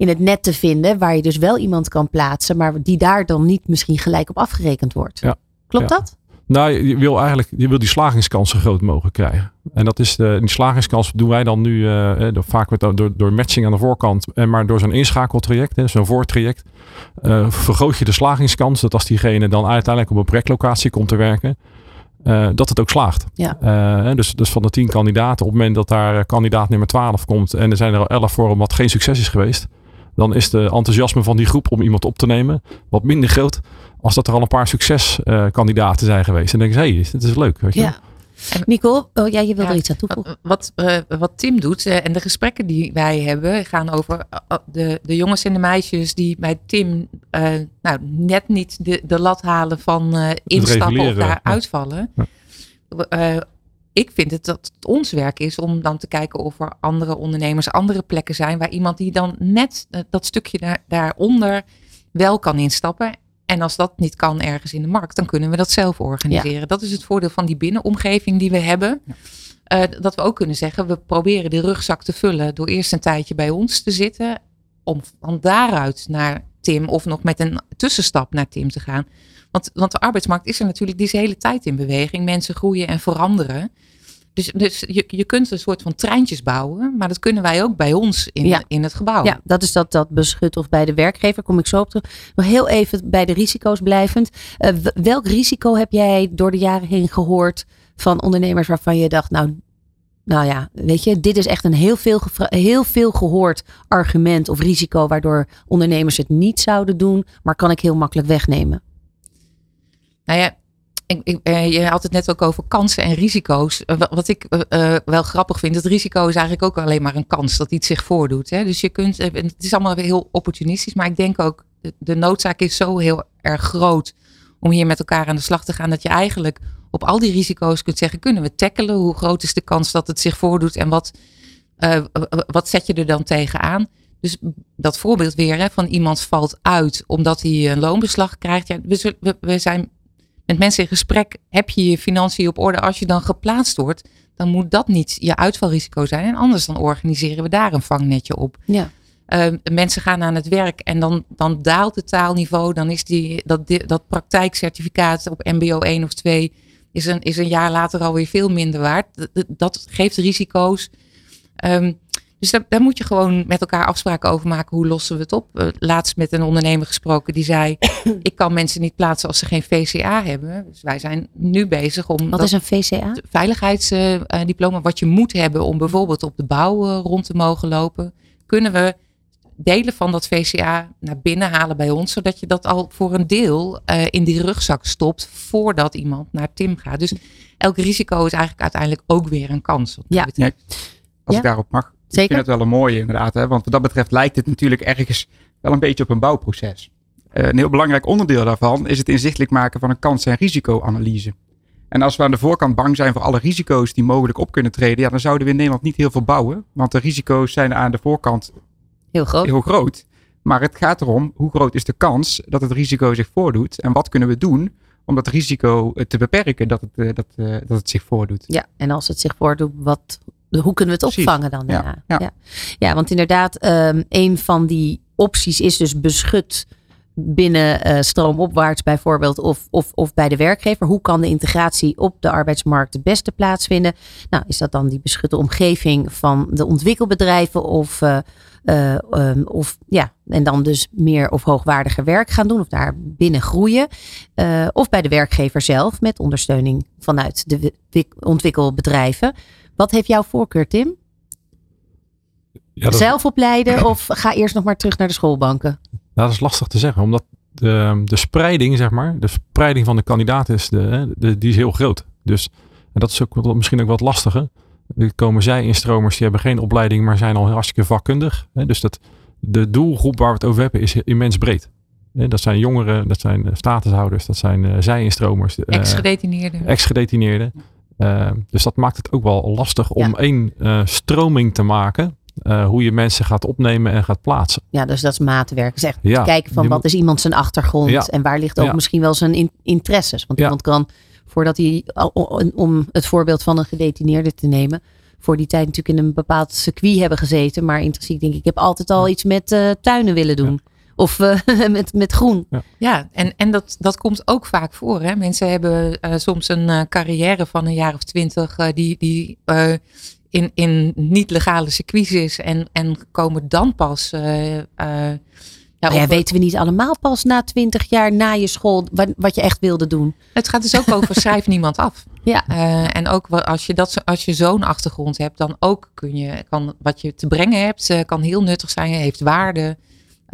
in het net te vinden. Waar je dus wel iemand kan plaatsen. Maar die daar dan niet misschien gelijk op afgerekend wordt. Ja. Klopt dat? Nou, je wil eigenlijk je wil die slagingskans zo groot mogelijk krijgen. En dat is de, die slagingskans doen wij dan nu uh, door, vaak met, door, door matching aan de voorkant. En maar door zo'n inschakeltraject, zo'n voortraject, uh, vergroot je de slagingskans. Dat als diegene dan uiteindelijk op een projectlocatie komt te werken, uh, dat het ook slaagt. Ja. dus, dus van de tien kandidaten, op het moment dat daar kandidaat nummer 12 komt en er zijn er al elf voor wat geen succes is geweest, dan is de enthousiasme van die groep om iemand op te nemen wat minder groot als dat er al een paar succeskandidaten zijn geweest. En dan denk je, hé, hey, dit is leuk. Weet je? Ja. Nicole, oh, ja, je wil er iets aan toevoegen. Wat, uh, wat Tim doet uh, en de gesprekken die wij hebben gaan over uh, de, de jongens en de meisjes die bij Tim nou, net niet de, de lat halen van instappen of daar uitvallen. Ja. Ik vind het dat het ons werk is om dan te kijken of er andere ondernemers, andere plekken zijn waar iemand die dan net dat stukje daar, daaronder wel kan instappen en als dat niet kan ergens in de markt, dan kunnen we dat zelf organiseren. Dat is het voordeel van die binnenomgeving die we hebben. Uh, dat we ook kunnen zeggen, we proberen de rugzak te vullen door eerst een tijdje bij ons te zitten. Om van daaruit naar Tim of nog met een tussenstap naar Tim te gaan. Want, want de arbeidsmarkt is er natuurlijk die hele tijd in beweging. Mensen groeien en veranderen. Dus, dus je, je kunt een soort van treintjes bouwen, maar dat kunnen wij ook bij ons in, in het gebouw. Ja, dat is dat, dat beschut of bij de werkgever, kom ik zo op terug. Nog heel even bij de risico's blijvend. Uh, welk risico heb jij door de jaren heen gehoord van ondernemers waarvan je dacht, nou, nou ja, weet je, dit is echt een heel veel, heel veel gehoord argument of risico waardoor ondernemers het niet zouden doen, maar kan ik heel makkelijk wegnemen? Nou ja, ik, eh, je had het net ook over kansen en risico's. Eh, wat ik uh, wel grappig vind, het risico is eigenlijk ook alleen maar een kans dat iets zich voordoet. Hè? Dus je kunt, het is allemaal heel opportunistisch, maar ik denk ook, de, noodzaak is zo heel erg groot om hier met elkaar aan de slag te gaan, dat je eigenlijk op al die risico's kunt zeggen, kunnen we tackelen? Hoe groot is de kans dat het zich voordoet en wat, wat zet je er dan tegenaan? Dus dat voorbeeld weer hè, van iemand valt uit omdat hij een loonbeslag krijgt. Ja, we, we zijn met mensen in gesprek, heb je je financiën op orde. Als je dan geplaatst wordt, dan moet dat niet je uitvalrisico zijn. En anders dan organiseren we daar een vangnetje op. Ja. Uh, mensen gaan aan het werk en dan, dan daalt het taalniveau. Dan is die, dat, dat praktijkcertificaat op MBO 1 of 2 is een, is een jaar later alweer veel minder waard. Dat, dat geeft risico's. Um, dus daar, moet je gewoon met elkaar afspraken over maken. Hoe lossen we het op? Uh, laatst met een ondernemer gesproken die zei: Ik kan mensen niet plaatsen als ze geen VCA hebben. Dus wij zijn nu bezig om. Wat is een VCA? Veiligheidsdiploma, uh, wat je moet hebben om bijvoorbeeld op de bouw uh, rond te mogen lopen. Kunnen we delen van dat VCA naar binnen halen bij ons, zodat je dat al voor een deel uh, in die rugzak stopt voordat iemand naar Tim gaat. Dus elk risico is eigenlijk uiteindelijk ook weer een kans. Ja. ja. Als ik daarop mag. Zeker? Ik vind het wel een mooie inderdaad. Hè? Want wat dat betreft lijkt het natuurlijk ergens wel een beetje op een bouwproces. Uh, een heel belangrijk onderdeel daarvan is het inzichtelijk maken van een kans- en risicoanalyse. En als we aan de voorkant bang zijn voor alle risico's die mogelijk op kunnen treden, ja, dan zouden we in Nederland niet heel veel bouwen. Want de risico's zijn aan de voorkant heel groot. Heel groot. Maar het gaat erom hoe groot is de kans dat het risico zich voordoet en wat kunnen we doen om dat risico eh, te beperken dat het, eh, dat, dat het zich voordoet. Ja, en als het zich voordoet, wat, hoe kunnen we het opvangen dan? Ja, ja. ja. ja want inderdaad, um, een van die opties is dus beschut binnen uh, stroomopwaarts bijvoorbeeld of, of, of bij de werkgever? Hoe kan de integratie op de arbeidsmarkt het beste plaatsvinden? Nou, is dat dan die beschutte omgeving van de ontwikkelbedrijven of, uh, uh, um, of ja, en dan dus meer of hoogwaardiger werk gaan doen of daar binnen groeien? of bij de werkgever zelf met ondersteuning vanuit de ontwikkelbedrijven. Wat heeft jouw voorkeur, Tim? Ja, Zelf opleiden of ga eerst nog maar terug naar de schoolbanken? Nou, dat is lastig te zeggen, omdat de, de spreiding, zeg maar, de spreiding van de kandidaten is, de, de, die is heel groot. Dus en dat is ook misschien ook wat lastiger. Er komen zij instromers die hebben geen opleiding, maar zijn al hartstikke vakkundig. Dus dat, de doelgroep waar we het over hebben is immens breed. Dat zijn jongeren, dat zijn statushouders, dat zijn uh, zij-instromers. Uh, ex-gedetineerden. Ex-gedetineerden. Uh, dus dat maakt het ook wel lastig om één stroming te maken uh, hoe je mensen gaat opnemen en gaat plaatsen. Ja, dus dat is maatwerk. Zeg, ja, kijken van wat is iemand zijn achtergrond en waar ligt ook misschien wel zijn in, interesses. Want iemand kan, voordat hij, om het voorbeeld van een gedetineerde te nemen, voor die tijd natuurlijk in een bepaald circuit hebben gezeten. Maar intrinsiek denk ik, ik heb altijd al iets met uh, tuinen willen doen. Of uh, met, met groen. Ja, ja en, en dat, dat komt ook vaak voor. Hè? Mensen hebben uh, soms een uh, carrière van een jaar of twintig die, die in, in niet-legale circuits is en, en komen dan pas. Uh, uh, ja, ja, weten we niet allemaal pas na twintig jaar na je school wat, wat je echt wilde doen? Het gaat dus ook over schrijf niemand af. Ja. Uh, en ook als je, dat, als je zo'n achtergrond hebt, dan ook kun je, kan, wat je te brengen hebt, kan heel nuttig zijn, heeft waarde.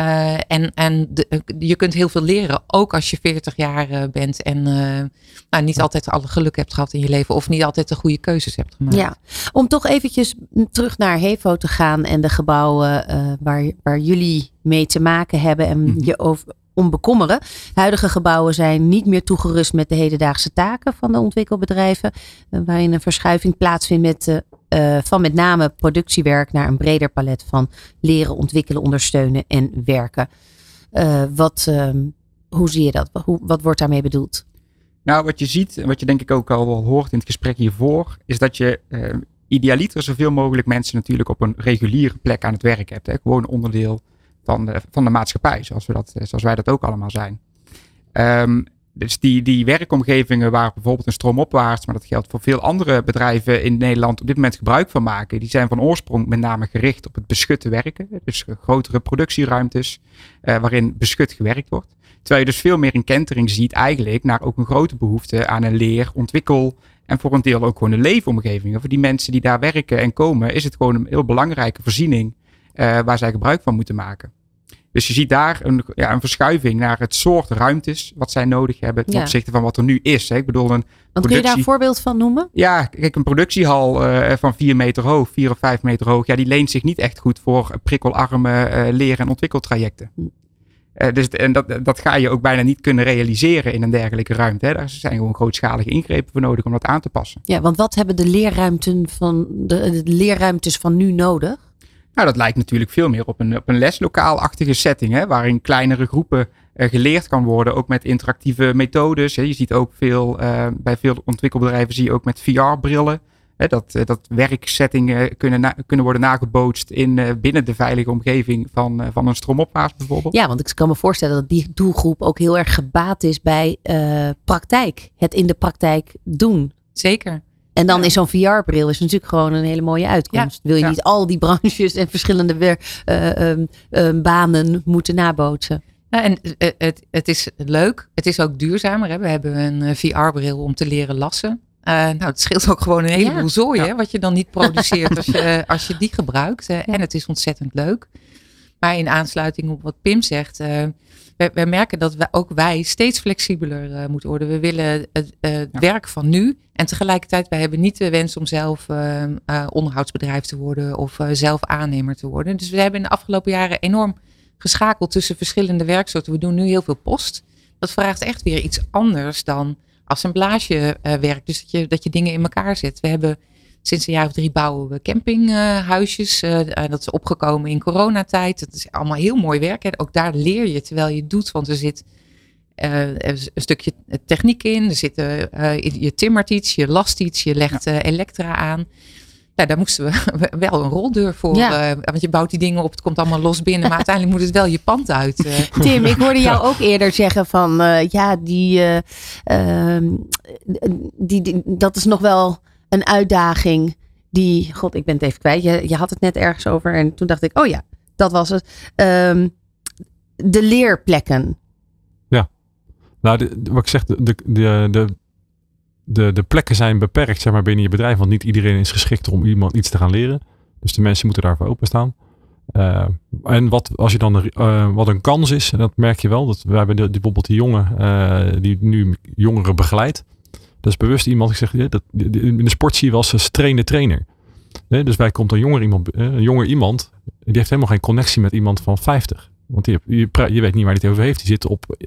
Uh, en en de, je kunt heel veel leren, ook als je 40 jaar uh, bent en uh, nou, niet altijd alle geluk hebt gehad in je leven of niet altijd de goede keuzes hebt gemaakt. Ja, om toch eventjes terug naar Hevo te gaan en de gebouwen waar, waar jullie mee te maken hebben en mhm. je over, om bekommeren. Huidige gebouwen zijn niet meer toegerust met de hedendaagse taken van de ontwikkelbedrijven, waarin een verschuiving plaatsvindt met uh, van met name productiewerk naar een breder palet van leren, ontwikkelen, ondersteunen en werken. Wat, uh, hoe zie je dat? Hoe, wat wordt daarmee bedoeld? Nou, wat je ziet en wat je denk ik ook al hoort in het gesprek hiervoor, is dat je uh, idealiter zoveel mogelijk mensen natuurlijk op een reguliere plek aan het werk hebt. Hè? Gewoon onderdeel van de, van de maatschappij, zoals, we dat, zoals wij dat ook allemaal zijn. Um, dus die, die werkomgevingen waar bijvoorbeeld een stroomopwaarts, maar dat geldt voor veel andere bedrijven in Nederland op dit moment gebruik van maken, die zijn van oorsprong met name gericht op het beschutte werken. Dus grotere productieruimtes uh, waarin beschut gewerkt wordt. Terwijl je dus veel meer een kentering ziet eigenlijk naar ook een grote behoefte aan een leer, ontwikkel en voor een deel ook gewoon een leefomgeving. Voor die mensen die daar werken en komen is het gewoon een heel belangrijke voorziening uh, waar zij gebruik van moeten maken. Dus je ziet daar een, ja, een verschuiving naar het soort ruimtes wat zij nodig hebben ten opzichte van wat er nu is. Hè. Ik bedoel, een Want kun je daar een voorbeeld van noemen? Ja, kijk, een productiehal uh, van 4 meter hoog, 4 of 5 meter hoog, ja, die leent zich niet echt goed voor prikkelarme uh, leren- en ontwikkeltrajecten. Uh, dus en dat, dat ga je ook bijna niet kunnen realiseren in een dergelijke ruimte. Hè. Daar zijn gewoon grootschalige ingrepen voor nodig om dat aan te passen. Ja, want wat hebben de leerruimten van de, de leerruimtes van nu nodig? Nou, dat lijkt natuurlijk veel meer op een, op een leslokaal-achtige setting, hè, waarin kleinere groepen uh, geleerd kan worden, ook met interactieve methodes. Hè. Je ziet ook veel, uh, bij veel ontwikkelbedrijven zie je ook met VR-brillen. dat, uh, dat werksettingen kunnen, kunnen worden nagebootst in, binnen de veilige omgeving van, van een stroomopwaarts bijvoorbeeld. Ja, want ik kan me voorstellen dat die doelgroep ook heel erg gebaat is bij praktijk. Het in de praktijk doen. Zeker. En dan is zo'n VR-bril is natuurlijk gewoon een hele mooie uitkomst. Wil je niet al die branches en verschillende weer, uh, um, um, banen moeten nabootsen? Ja, en uh, het, het is leuk. Het is ook duurzamer. Hè? We hebben een VR-bril om te leren lassen. Uh, nou, het scheelt ook gewoon een heleboel ja. zooi, hè, wat je dan niet produceert als je, als je die gebruikt. En het is ontzettend leuk. Maar in aansluiting op wat Pim zegt, wij, merken dat we, ook wij steeds flexibeler uh, moeten worden. We willen het uh, werk van nu. En tegelijkertijd, wij hebben niet de wens om zelf uh, onderhoudsbedrijf te worden of zelf aannemer te worden. Dus we hebben in de afgelopen jaren enorm geschakeld tussen verschillende werksoorten. We doen nu heel veel post. Dat vraagt echt weer iets anders dan assemblagewerk. dus dat je, dat je dingen in elkaar zet. We hebben Sinds een jaar of drie bouwen we campinghuisjes. Uh, dat is opgekomen in coronatijd. Dat is allemaal heel mooi werk. Hè. Ook daar leer je terwijl je het doet. Want er zit uh, een stukje techniek in. Er zit, uh, je timmert iets, je last iets, je legt elektra aan. ja, daar moesten we wel een roldeur voor. Ja. eh, want je bouwt die dingen op, het komt allemaal los binnen. Maar uiteindelijk moet het wel je pand uit. eh. Tim, ik hoorde jou ook eerder zeggen van eh, ja, die, eh, ehm, die, die, dat is nog wel een uitdaging. Die, god, ik ben het even kwijt. Je, je had het net ergens over en toen dacht ik, oh ja, dat was het. Ehm, de leerplekken. Nou, de, de- wat ik zeg, de, de, de, de, de, plekken zijn beperkt zeg maar, binnen je bedrijf. Want niet iedereen is geschikt om iemand iets te gaan leren. Dus de mensen moeten daarvoor openstaan. Eh en wat, als je dan, eh, wat een kans is, en dat merk je wel. Dat we hebben bijvoorbeeld die jongen eh, die nu jongeren begeleidt. Dat is bewust iemand, ik zeg, dat, in de sport zie je wel eens trainer trainer. Dus bij komt een jonger iemand, een jonger iemand, die heeft helemaal geen connectie met iemand van 50. Want je, pra- je weet niet waar hij het over heeft. Die zit op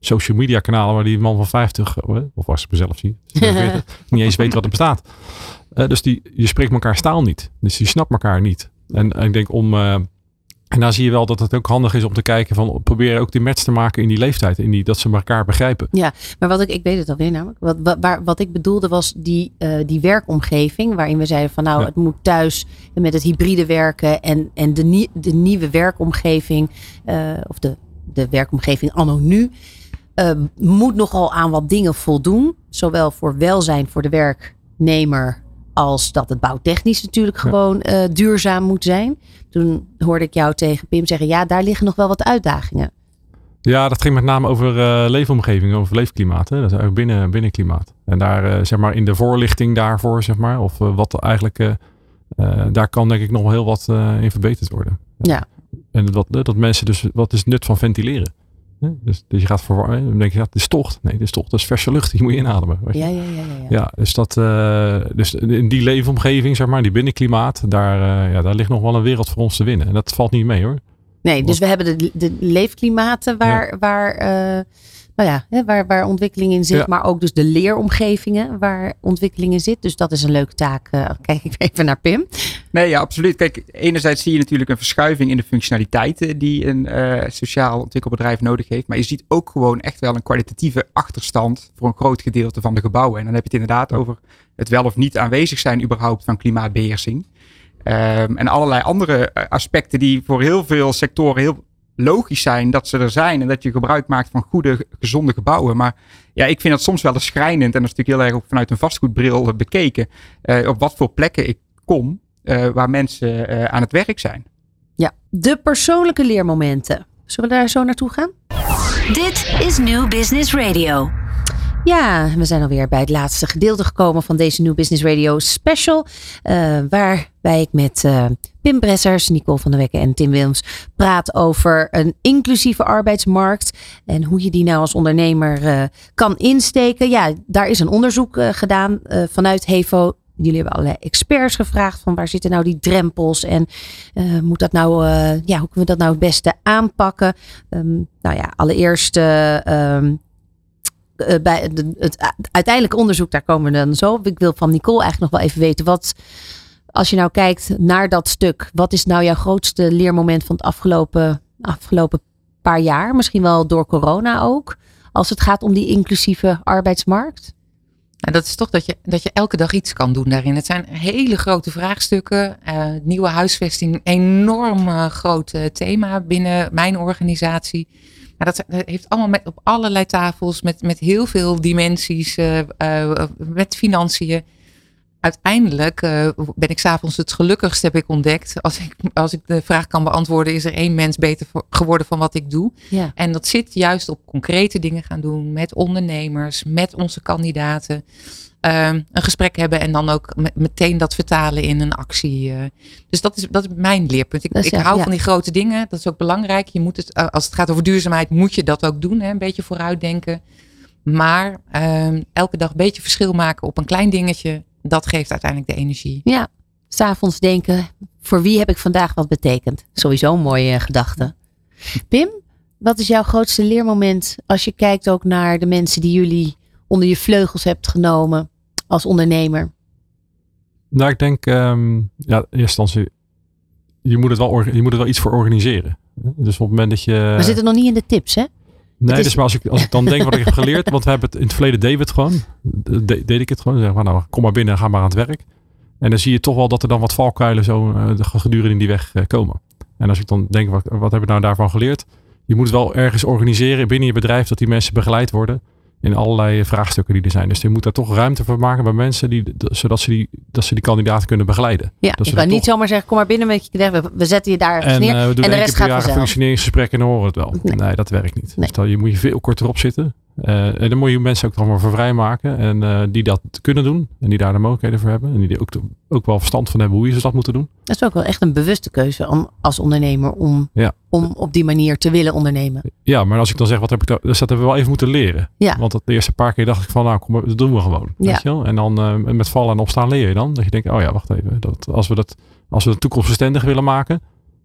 social media kanalen waar die man van 50, eh, of als ik mezelf zie, 46, niet eens weet wat er bestaat. Eh, dus die, je spreekt elkaar taal niet. Dus je snapt elkaar niet. En, en ik denk om, eh, en daar zie je wel dat het ook handig is om te kijken van, probeer ook die match te maken in die leeftijd. In die, dat ze elkaar begrijpen. Maar wat ik, ik weet het alweer namelijk. Wat, wat, waar, wat ik bedoelde was die, eh, die werkomgeving. Waarin we zeiden van nou, Ja. het moet thuis met het hybride werken. En, en de, nie- de nieuwe werkomgeving. eh, of de, de werkomgeving anno nu. eh, moet nogal aan wat dingen voldoen. Zowel voor welzijn voor de werknemer. Als dat het bouwtechnisch natuurlijk Ja. gewoon eh, duurzaam moet zijn. Toen hoorde ik jou tegen Pim zeggen. Ja, daar liggen nog wel wat uitdagingen. Ja, dat ging met name over eh, leefomgeving, over leefklimaat. Hè? Dat is eigenlijk binnen, binnenklimaat. En daar, eh, zeg maar, in de voorlichting daarvoor, zeg maar, of eh, wat eigenlijk, daar kan denk ik nog wel heel wat in verbeterd worden. Ja. En dat, dat mensen dus, wat is het nut van ventileren? Dus, dus je gaat voor, dan denk je, het is tocht. Nee, het is tocht, dat is verse lucht, die moet je inademen. weet je. Ja, ja, ja. ja, ja. Ja, dus, dat, eh, dus in die leefomgeving, zeg maar, die binnenklimaat, daar, eh, ja, daar ligt nog wel een wereld voor ons te winnen. En dat valt niet mee hoor. Nee, dus we hebben de, de leefklimaten waar, waar, eh, nou ja, waar, waar ontwikkeling in zit. Ja. Maar ook dus de leeromgevingen waar ontwikkeling in zit. Dus dat is een leuke taak. eh, kijk ik even naar Pim. Nee, ja, absoluut. Kijk, enerzijds zie je natuurlijk een verschuiving in de functionaliteiten die een eh, sociaal ontwikkelbedrijf nodig heeft. Maar je ziet ook gewoon echt wel een kwalitatieve achterstand voor een groot gedeelte van de gebouwen. En dan heb je het inderdaad over het wel of niet aanwezig zijn überhaupt van klimaatbeheersing. Ehm, en allerlei andere eh, aspecten die voor heel veel sectoren heel logisch zijn dat ze er zijn. En dat je gebruik maakt van goede, gezonde gebouwen. Maar ja, ik vind dat soms wel eens schrijnend. En dat is natuurlijk heel erg ook vanuit een vastgoedbril bekeken. eh, op wat voor plekken ik kom eh, waar mensen eh, aan het werk zijn. Ja, de persoonlijke leermomenten. Zullen we daar zo naartoe gaan? Dit is New Business Radio. Ja, we zijn alweer bij het laatste gedeelte gekomen van deze New Business Radio special. eh, waarbij ik met eh, Pim Bressers, Nicole van der Wekken en Tim Wilms praat over een inclusieve arbeidsmarkt. En hoe je die nou als ondernemer eh, kan insteken. Ja, daar is een onderzoek eh, gedaan eh, vanuit HEVO. Jullie hebben allerlei experts gevraagd van waar zitten nou die drempels en moet dat nou, ja, hoe kunnen we dat nou het beste aanpakken? Ehm, nou ja, allereerst eh, ehm, eh, bij het uiteindelijke onderzoek, daar komen we dan zo. Ik wil van Nicole eigenlijk nog wel even weten. Wat, als je nou kijkt naar dat stuk, wat is nou jouw grootste leermoment van het afgelopen, afgelopen paar jaar? Misschien wel door corona ook. Als het gaat om die inclusieve arbeidsmarkt. Nou, dat is toch dat je, dat je elke dag iets kan doen daarin. Het zijn hele grote vraagstukken. Eh, nieuwe huisvesting, enorm eh, groot eh, thema binnen mijn organisatie. Maar dat, heeft allemaal met, op allerlei tafels, met, met heel veel dimensies, met financiën. Uiteindelijk eh, ben ik s'avonds het gelukkigst, heb ik ontdekt. Als ik, als ik de vraag kan beantwoorden, is er één mens beter voor- geworden van wat ik doe. Ja. En dat zit juist op concrete dingen gaan doen met ondernemers, met onze kandidaten. Ehm, een gesprek hebben en dan ook me- meteen dat vertalen in een actie. eh. Dus dat is, dat is mijn leerpunt. Ik, ja, hou ja. van die grote dingen. Dat is ook belangrijk. Je moet het, eh, als het gaat over duurzaamheid, moet je dat ook doen. Hè? Een beetje vooruitdenken. Maar ehm, elke dag een beetje verschil maken op een klein dingetje. Dat geeft uiteindelijk de energie. Ja, s'avonds denken, voor wie heb ik vandaag wat betekend? Sowieso een mooie gedachte. Pim, wat is jouw grootste leermoment als je kijkt ook naar de mensen die jullie onder je vleugels hebt genomen als ondernemer? Nou, ik denk, ehm, ja, in eerste instantie, je moet, het wel, je moet er wel iets voor organiseren. Dus op het moment dat je... We zitten nog niet in de tips, hè? Nee, is- dus maar als ik, als ik dan denk wat ik heb geleerd, want we hebben het in het verleden we het gewoon. De- de- deed ik het gewoon. Zeg maar, nou, kom maar binnen, ga maar aan het werk. En dan zie je toch wel dat er dan wat valkuilen zo eh, de- gedurende die weg eh, komen. En als ik dan denk, wat, wat hebben we nou daarvan geleerd? Je moet wel ergens organiseren binnen je bedrijf dat die mensen begeleid worden in allerlei vraagstukken die er zijn. Dus je moet daar toch ruimte voor maken bij mensen, die, zodat ze die, dat ze die kandidaten kunnen begeleiden. Ja, Dat je kan niet toch- zomaar zeggen, kom maar binnen met je. We, we zetten je daar En neer. eh, we doen en de rest keer gaat vanzelf. functioneringsgesprek en dan horen het wel. Nee. Nee, dat werkt niet. Nee. Dus dan, je moet je veel korter op zitten. Eh, en dan moet je mensen ook dan maar voor vrijmaken. En eh, die dat kunnen doen. En die daar de mogelijkheden voor hebben. En die er ook, ook wel verstand van hebben hoe je ze dat moeten doen. Dat is ook wel echt een bewuste keuze om, als ondernemer om, Ja. om op die manier te willen ondernemen. Ja, maar als ik dan zeg, wat heb ik daar, dus dat hebben we wel even moeten leren. Ja. Want dat de eerste paar keer dacht ik van, nou, kom, dat doen we gewoon. Ja. Weet je wel? En dan eh, met vallen en opstaan leer je dan. Dat je denkt, oh ja, wacht even. Dat, als, we dat, als we het toekomstbestendig willen maken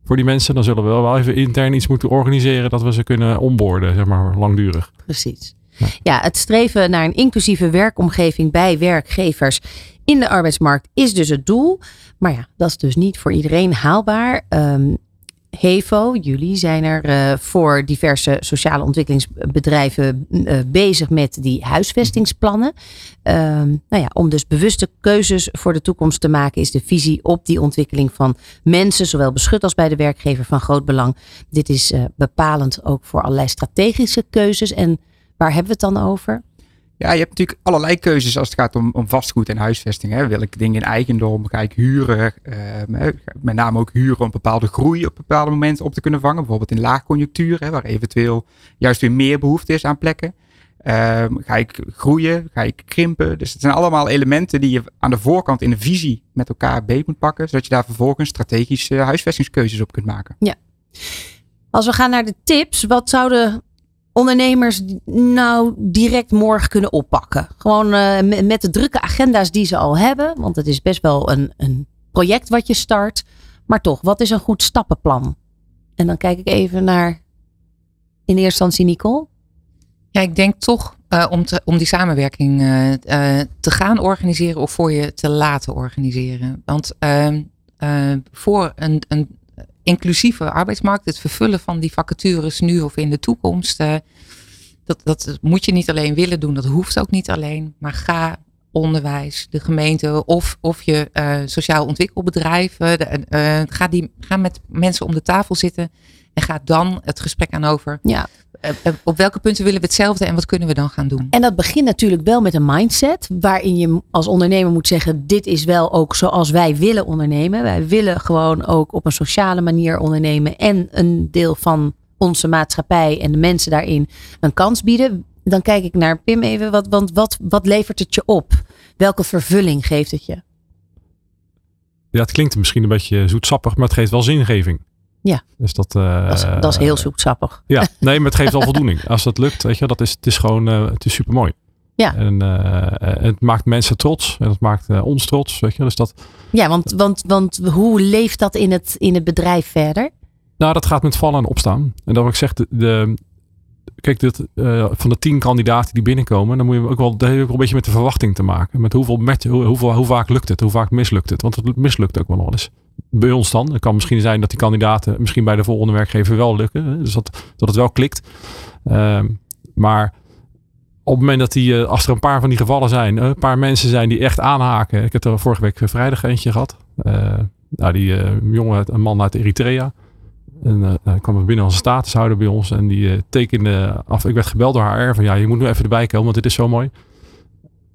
voor die mensen, dan zullen we wel even intern iets moeten organiseren dat we ze kunnen onboorden, zeg maar, langdurig. Precies. Ja, het streven naar een inclusieve werkomgeving bij werkgevers in de arbeidsmarkt is dus het doel. Maar ja, dat is dus niet voor iedereen haalbaar. Ehm, HEVO, jullie zijn er eh, voor diverse sociale ontwikkelingsbedrijven eh, bezig met die huisvestingsplannen. Ehm, nou ja, om dus bewuste keuzes voor de toekomst te maken, is de visie op die ontwikkeling van mensen, zowel beschut als bij de werkgever, van groot belang. Dit is eh, bepalend ook voor allerlei strategische keuzes. En waar hebben we het dan over? Ja, je hebt natuurlijk allerlei keuzes als het gaat om, om vastgoed en huisvesting. Hè. Wil ik dingen in eigendom? Ga ik huren? Ehm, met name ook huren om bepaalde groei op bepaalde momenten op te kunnen vangen. Bijvoorbeeld in laagconjunctuur, hè, waar eventueel juist weer meer behoefte is aan plekken. Ehm, ga ik groeien? Ga ik krimpen? Dus het zijn allemaal elementen die je aan de voorkant in de visie met elkaar beet moet pakken. Zodat je daar vervolgens strategische huisvestingskeuzes op kunt maken. Als we gaan naar de tips, wat zouden ondernemers nou direct morgen kunnen oppakken? Gewoon eh, met- de drukke agenda's die ze al hebben. Want het is best wel een, een project wat je start. Maar toch, wat is een goed stappenplan? En dan kijk ik even naar in eerste instantie Nicole. Ja, ik denk toch eh, om, te, om die samenwerking eh, te gaan organiseren of voor je te laten organiseren. Want ehm, eh, voor een, een inclusieve arbeidsmarkt, het vervullen van die vacatures nu of in de toekomst, eh, dat, dat moet je niet alleen willen doen, dat hoeft ook niet alleen. Maar ga onderwijs, de gemeente of, of je eh, sociaal ontwikkelbedrijf, de- eh, ga, die, ga met mensen om de tafel zitten en ga dan het gesprek aan over. Ja. Eh, eh, op welke punten willen we hetzelfde en wat kunnen we dan gaan doen? En dat begint natuurlijk wel met een mindset. Waarin je als ondernemer moet zeggen: dit is wel ook zoals wij willen ondernemen. Wij willen gewoon ook op een sociale manier ondernemen. En een deel van onze maatschappij en de mensen daarin een kans bieden. Dan kijk ik naar Pim even. Wat, want wat, wat levert het je op? Welke vervulling geeft het je? Ja, het klinkt misschien een beetje zoetsappig, maar het geeft wel zingeving. Ja. Dus dat, eh, Dat is, dat is heel zoetsappig. Ja, nee, maar het geeft wel voldoening. Als dat lukt, weet je, dat is, het is gewoon, eh, het is super mooi. Ja. En eh, het maakt mensen trots en het maakt eh, ons trots, weet je. Dus dat, Ja, want, want, want hoe leeft dat in het, in het bedrijf verder? nou, dat gaat met vallen en opstaan. En dat wat ik zeg, de, de, kijk, eh, van de tien kandidaten die binnenkomen, dan moet je ook wel, een beetje met de verwachting te maken. Met hoeveel, match, hoe, hoeveel, hoe vaak lukt het, hoe vaak mislukt het. Want het mislukt ook wel eens. Bij ons dan. Het kan misschien zijn dat die kandidaten misschien bij de volgende werkgever wel lukken. Dus dat, dat het wel klikt. Ehm, maar op het moment dat die, eh, als er een paar van die gevallen zijn, eh, een paar mensen zijn die echt aanhaken. Ik heb er vorige week vrijdag eentje gehad. Eh, nou, die jongen, een man uit Eritrea. En hij kwam er binnen als statushouder bij ons. En die eh, tekende af. Ik werd gebeld door HR van ja, je moet nu even erbij komen, want dit is zo mooi.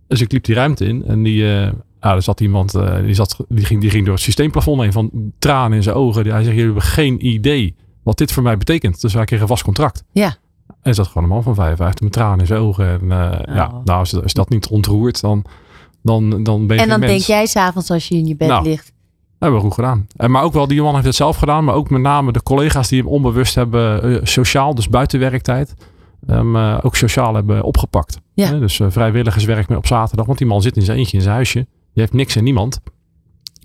Dus ik liep die ruimte in en die, eh ah, er zat iemand, die, zat, die, ging, die ging door het systeemplafond heen van tranen in zijn ogen. Hij zegt, jullie hebben geen idee wat dit voor mij betekent. Dus wij kregen een vast contract. Ja. En er zat gewoon een man van 55 met tranen in zijn ogen. En ja, nou, als, als dat niet ontroert, dan, dan, dan ben je En dan denk jij s'avonds als je in je bed Nou, ligt. Hebben we goed gedaan. En maar ook wel, die man heeft het zelf gedaan. Maar ook met name de collega's die hem onbewust hebben eh, sociaal, dus buiten werktijd, hem eh, ook sociaal hebben opgepakt. Ja. Hè, dus eh, vrijwilligerswerk op zaterdag. Want die man zit in zijn eentje in zijn huisje. Die heeft niks en niemand.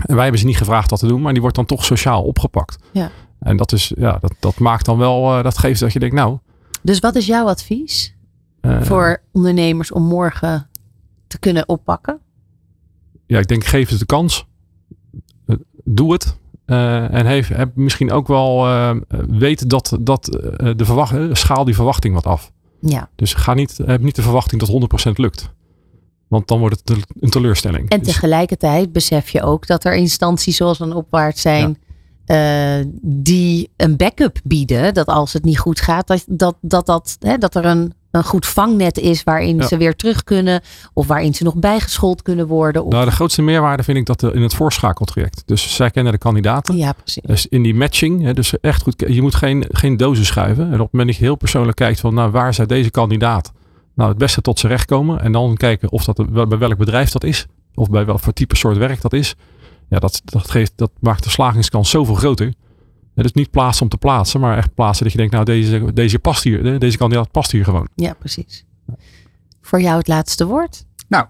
En wij hebben ze niet gevraagd dat te doen. Maar die wordt dan toch sociaal opgepakt. Ja. En dat, is, ja, dat, dat maakt dan wel, eh, dat geeft dat je denkt, nou... Dus wat is jouw advies eh, voor ondernemers om morgen te kunnen oppakken? ja, ik denk geef het de kans. Doe het. Eh, en heeft, heb misschien ook wel eh, weet dat, dat eh, de verwacht, schaal die verwachting wat af. Ja. Dus ga niet, heb niet de verwachting dat 100% lukt. Want dan wordt het een teleurstelling. En Dus- tegelijkertijd besef je ook dat er instanties zoals een opwaarts zijn. die een backup bieden. Dat als het niet goed gaat, dat, dat, dat, dat, hè, dat er een, een goed vangnet is waarin Ja. ze weer terug kunnen. Of waarin ze nog bijgeschoold kunnen worden. Of, Nou, de grootste meerwaarde vind ik dat eh, in het voorschakeltraject. Dus zij kennen de kandidaten. ja, precies. Dus in die matching, dus echt goed. Je moet geen, geen dozen schuiven. En op het moment dat je heel persoonlijk kijkt van, nou, waar zou deze kandidaat nou het beste tot zijn recht komen? En dan kijken of dat bij welk bedrijf dat is. Of bij welk voor type soort werk dat is. Ja, dat, dat, geeft, dat maakt de slagingskans zoveel groter. Ja, dus niet plaatsen om te plaatsen, maar echt plaatsen dat je denkt, nou, deze, deze past hier. hè, Deze kandidaat past hier gewoon. Ja, precies. Voor jou het laatste woord. Nou,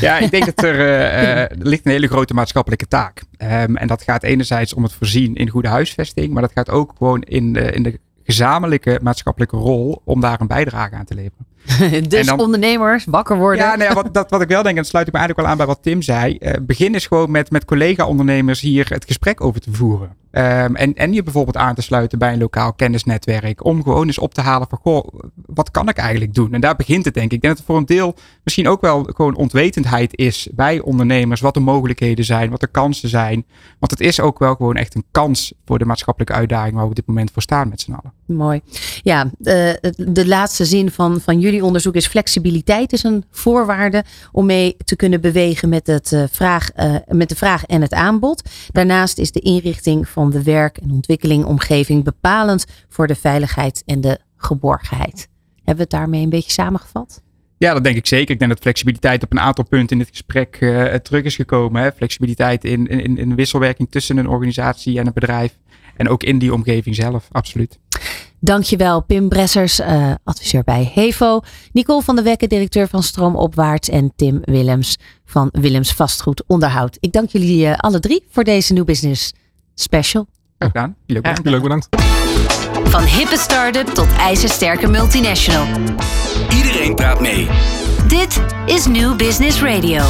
ja, ik denk dat er, eh, eh, er ligt een hele grote maatschappelijke taak. Ehm, en dat gaat enerzijds om het voorzien in goede huisvesting, maar dat gaat ook gewoon in de, in de gezamenlijke maatschappelijke rol om daar een bijdrage aan te leveren. dus dan- ondernemers, wakker worden. Ja, nou ja, wat, dat, wat ik wel denk, en dat sluit ik me eigenlijk wel aan bij wat Tim zei. eh, begin eens gewoon met, met collega-ondernemers hier het gesprek over te voeren. Ehm, en, en je bijvoorbeeld aan te sluiten bij een lokaal kennisnetwerk. Om gewoon eens op te halen van, goh, wat kan ik eigenlijk doen? En daar begint het denk ik. Ik denk dat het voor een deel misschien ook wel gewoon onwetendheid is bij ondernemers. Wat de mogelijkheden zijn, wat de kansen zijn. Want het is ook wel gewoon echt een kans voor de maatschappelijke uitdaging waar we op dit moment voor staan met z'n allen. Mooi. Ja, de, de laatste zin van, van jullie onderzoek is flexibiliteit is een voorwaarde om mee te kunnen bewegen met, het, eh, vraag, eh, met de vraag en het aanbod. Daarnaast is de inrichting van de werk- en ontwikkelingomgeving bepalend voor de veiligheid en de geborgenheid. Hebben we het daarmee een beetje samengevat? Ja, dat denk ik zeker. Ik denk dat flexibiliteit op een aantal punten in dit gesprek eh, terug is gekomen. Hè. Flexibiliteit in, in, in wisselwerking tussen een organisatie en een bedrijf. En ook in die omgeving zelf, absoluut. Dankjewel Pim Bressers, eh, adviseur bij Hevo. Nicole van der Wekke, directeur van Stroomopwaarts. En Tim Willems van Willems Vastgoed Onderhoud. Ik dank jullie eh, alle drie voor deze New Business Special. Graag gedaan. Jullie ook bedankt. Leuk, bedankt. Van hippe start-up tot ijzersterke multinational. Iedereen praat mee. Dit is New Business Radio.